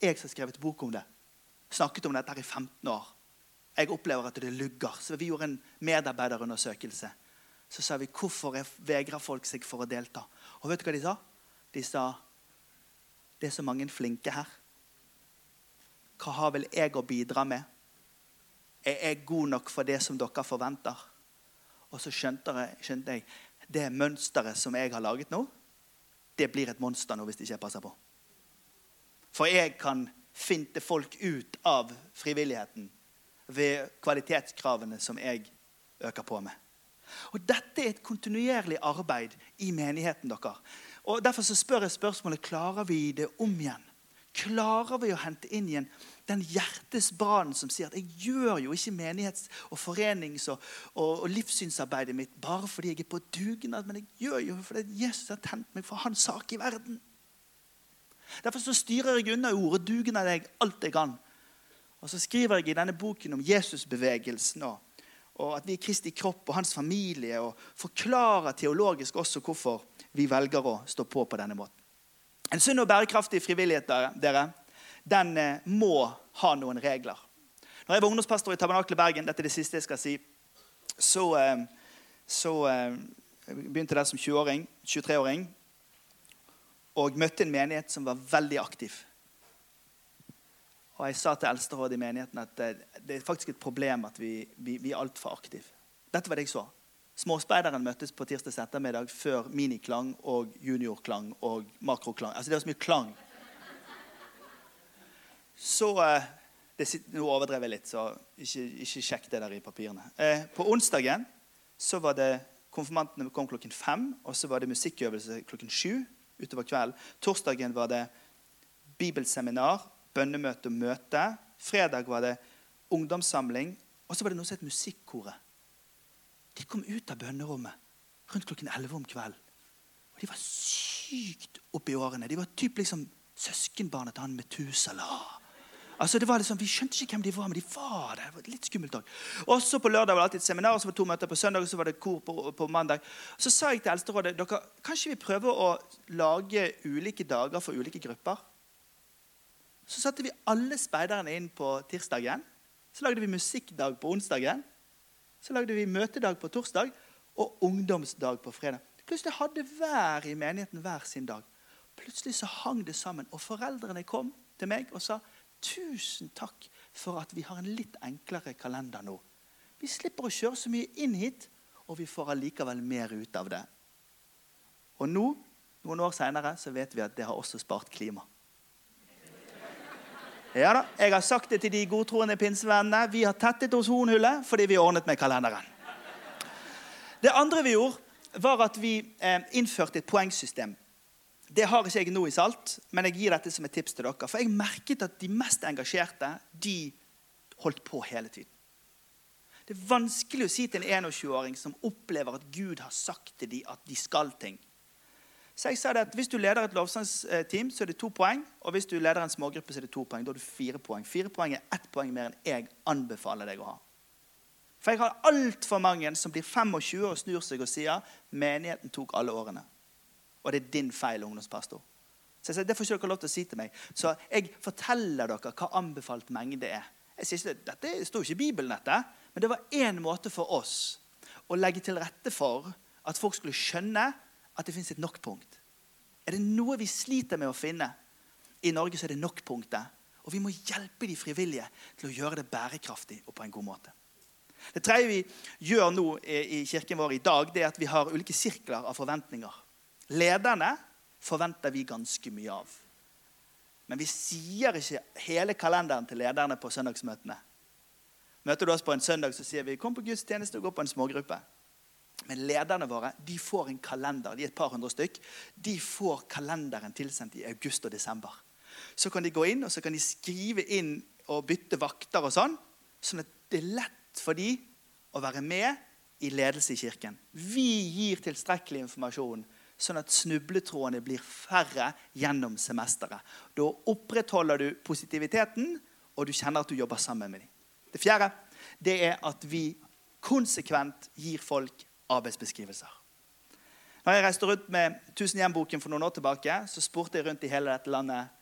Jeg som har skrevet bok om det, snakket om dette her i 15 år. Jeg opplever at det lugger. Så vi gjorde en medarbeiderundersøkelse. Så sa vi hvorfor vegrer folk seg for å delta. Og vet du hva de sa? De sa det er så mange flinke her. Hva har vel jeg å bidra med? Er jeg god nok for det som dere forventer? Og så skjønte jeg, skjønte jeg det mønsteret som jeg har laget nå, det blir et monster nå hvis ikke jeg passer på. For jeg kan finte folk ut av frivilligheten ved kvalitetskravene som jeg øker på med. Og Dette er et kontinuerlig arbeid i menigheten deres. Og Derfor så spør jeg spørsmålet klarer vi det om igjen. Klarer vi å hente inn igjen den hjertes brann som sier at jeg gjør jo ikke menighets- og forenings- og, og, og, livssynsarbeidet mitt bare fordi jeg er på dugnad, men jeg gjør jo fordi Jesus har tent meg for hans sak i verden. Derfor så styrer jeg unna ordet av deg alt jeg kan. Og så skriver jeg i denne boken om Jesusbevegelsen og, og at vi er Kristi kropp og hans familie, og forklarer teologisk også hvorfor vi velger å stå på på denne måten. En sunn og bærekraftig frivillighet dere, den eh, må ha noen regler. Når jeg var ungdomspastor i Tabernaklet Bergen, dette er det siste jeg skal si, så, eh, så eh, begynte der som 20-åring, 23-åring og møtte en menighet som var veldig aktiv. Og Jeg sa til eldsterådet i menigheten at det er faktisk et problem at vi, vi, vi er altfor aktive. Dette var det jeg så. Småspeideren møttes på tirsdag ettermiddag før miniklang og juniorklang og makroklang. Altså Det var så mye klang så eh, det, Nå overdrev jeg litt, så ikke, ikke sjekk det der i papirene. Eh, på onsdagen så var det konfirmantene kom klokken fem, og så var det musikkøvelse klokken sju utover kvelden. Torsdagen var det bibelseminar, bønnemøte og møte. Fredag var det ungdomssamling. Og så var det noe som het Musikkoret. De kom ut av bønnerommet rundt klokken 11 om kvelden. Og de var sykt oppi årene. De var typ liksom søskenbarnet til han Metusala. Altså det var liksom, Vi skjønte ikke hvem de var, men de var der. Det var litt skummelt òg. Også på lørdag var det alltid et seminar, og så var det to møter på søndag, og så var det kor på, på mandag. Så sa jeg til Eldsterådet dere, kanskje vi prøver å lage ulike dager for ulike grupper. Så satte vi alle speiderne inn på tirsdagen. Så lagde vi musikkdag på onsdagen. Så lagde vi møtedag på torsdag og ungdomsdag på fredag. Plutselig hadde hver i menigheten hver sin dag. Plutselig så hang det sammen, og foreldrene kom til meg og sa Tusen takk for at vi har en litt enklere kalender nå. Vi slipper å kjøre så mye inn hit, og vi får allikevel mer ut av det. Og nå, noen år seinere, så vet vi at det har også spart klima. Ja da, Jeg har sagt det til de godtroende pinsevennene. Vi har tettet ozonhullet fordi vi ordnet med kalenderen. Det andre vi gjorde, var at vi eh, innførte et poengsystem. Det har ikke jeg nå i Salt, men jeg gir dette som et tips til dere. For jeg merket at de mest engasjerte de holdt på hele tiden. Det er vanskelig å si til en 21-åring som opplever at Gud har sagt til dem at de skal ting. Så jeg sa det at Hvis du leder et lovsangsteam, så er det to poeng. Og hvis du leder en smågruppe, så er det to poeng. Da har du fire poeng. Fire poeng er ett poeng mer enn jeg anbefaler deg å ha. For jeg har altfor mange som blir 25 og snur seg og sier menigheten tok alle årene. Og det er din feil, ungdomspastor. Så jeg sier, Det får ikke dere lov til å si til meg. Så jeg forteller dere hva anbefalt mengde er. Jeg sier ikke, Dette står ikke i Bibelen, dette. Men det var én måte for oss å legge til rette for at folk skulle skjønne at det fins et nok-punkt. Er det noe vi sliter med å finne i Norge, så er det nok-punktet. Og vi må hjelpe de frivillige til å gjøre det bærekraftig og på en god måte. Det tredje vi gjør nå i kirken vår i dag, det er at vi har ulike sirkler av forventninger. Lederne forventer vi ganske mye av. Men vi sier ikke hele kalenderen til lederne på søndagsmøtene. Møter du oss på en søndag, så sier vi 'kom på gudstjeneste og gå på en smågruppe'. Men lederne våre de får en kalender. De er et par hundre stykk. De får kalenderen tilsendt i august og desember. Så kan de gå inn og så kan de skrive inn og bytte vakter og sånn. Sånn at det er lett for de å være med i ledelse i kirken. Vi gir tilstrekkelig informasjon, sånn at snubletrådene blir færre gjennom semesteret. Da opprettholder du positiviteten, og du kjenner at du jobber sammen med dem. Det fjerde det er at vi konsekvent gir folk arbeidsbeskrivelser. Når jeg reiste rundt med Tusen hjem-boken for noen år tilbake, så spurte jeg rundt i hele dette landet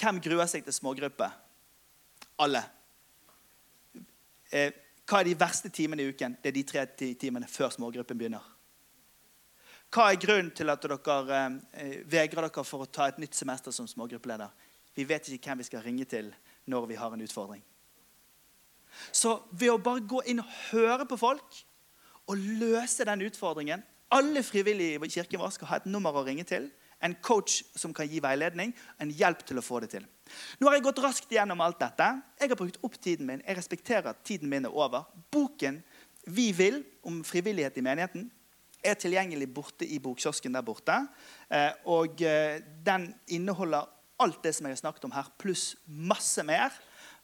hvem gruer seg til smågrupper. Alle. Eh, hva er de verste timene i uken? Det er de tre timene før smågruppen begynner. Hva er grunnen til at dere eh, vegrer dere for å ta et nytt semester som smågruppeleder? Vi vet ikke hvem vi skal ringe til når vi har en utfordring. Så ved å bare gå inn og høre på folk og løse den utfordringen Alle frivillige i kirken vår skal ha et nummer å ringe til. En coach som kan gi veiledning, en hjelp til å få det til. Nå har jeg gått raskt gjennom alt dette. Jeg har brukt opp tiden min. Jeg respekterer at tiden min er over. Boken Vi vil om frivillighet i menigheten er tilgjengelig borte i bokkiosken der borte. Eh, og eh, den inneholder alt det som jeg har snakket om her, pluss masse mer.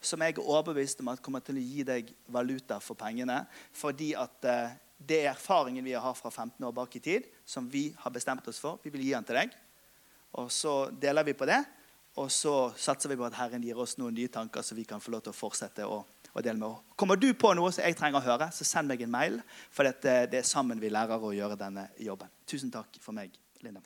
Som jeg er overbevist om at kommer til å gi deg valuta for pengene. Fordi at eh, det er erfaringen vi har fra 15 år bak i tid, som vi har bestemt oss for. Vi vil gi den til deg. Og så deler vi på det. Og så satser vi på at Herren gir oss noen nye tanker, så vi kan få lov til å fortsette å, å dele med. Kommer du på noe som jeg trenger å høre, så send meg en mail. For det, det er sammen vi lærer å gjøre denne jobben. Tusen takk for meg, Linda.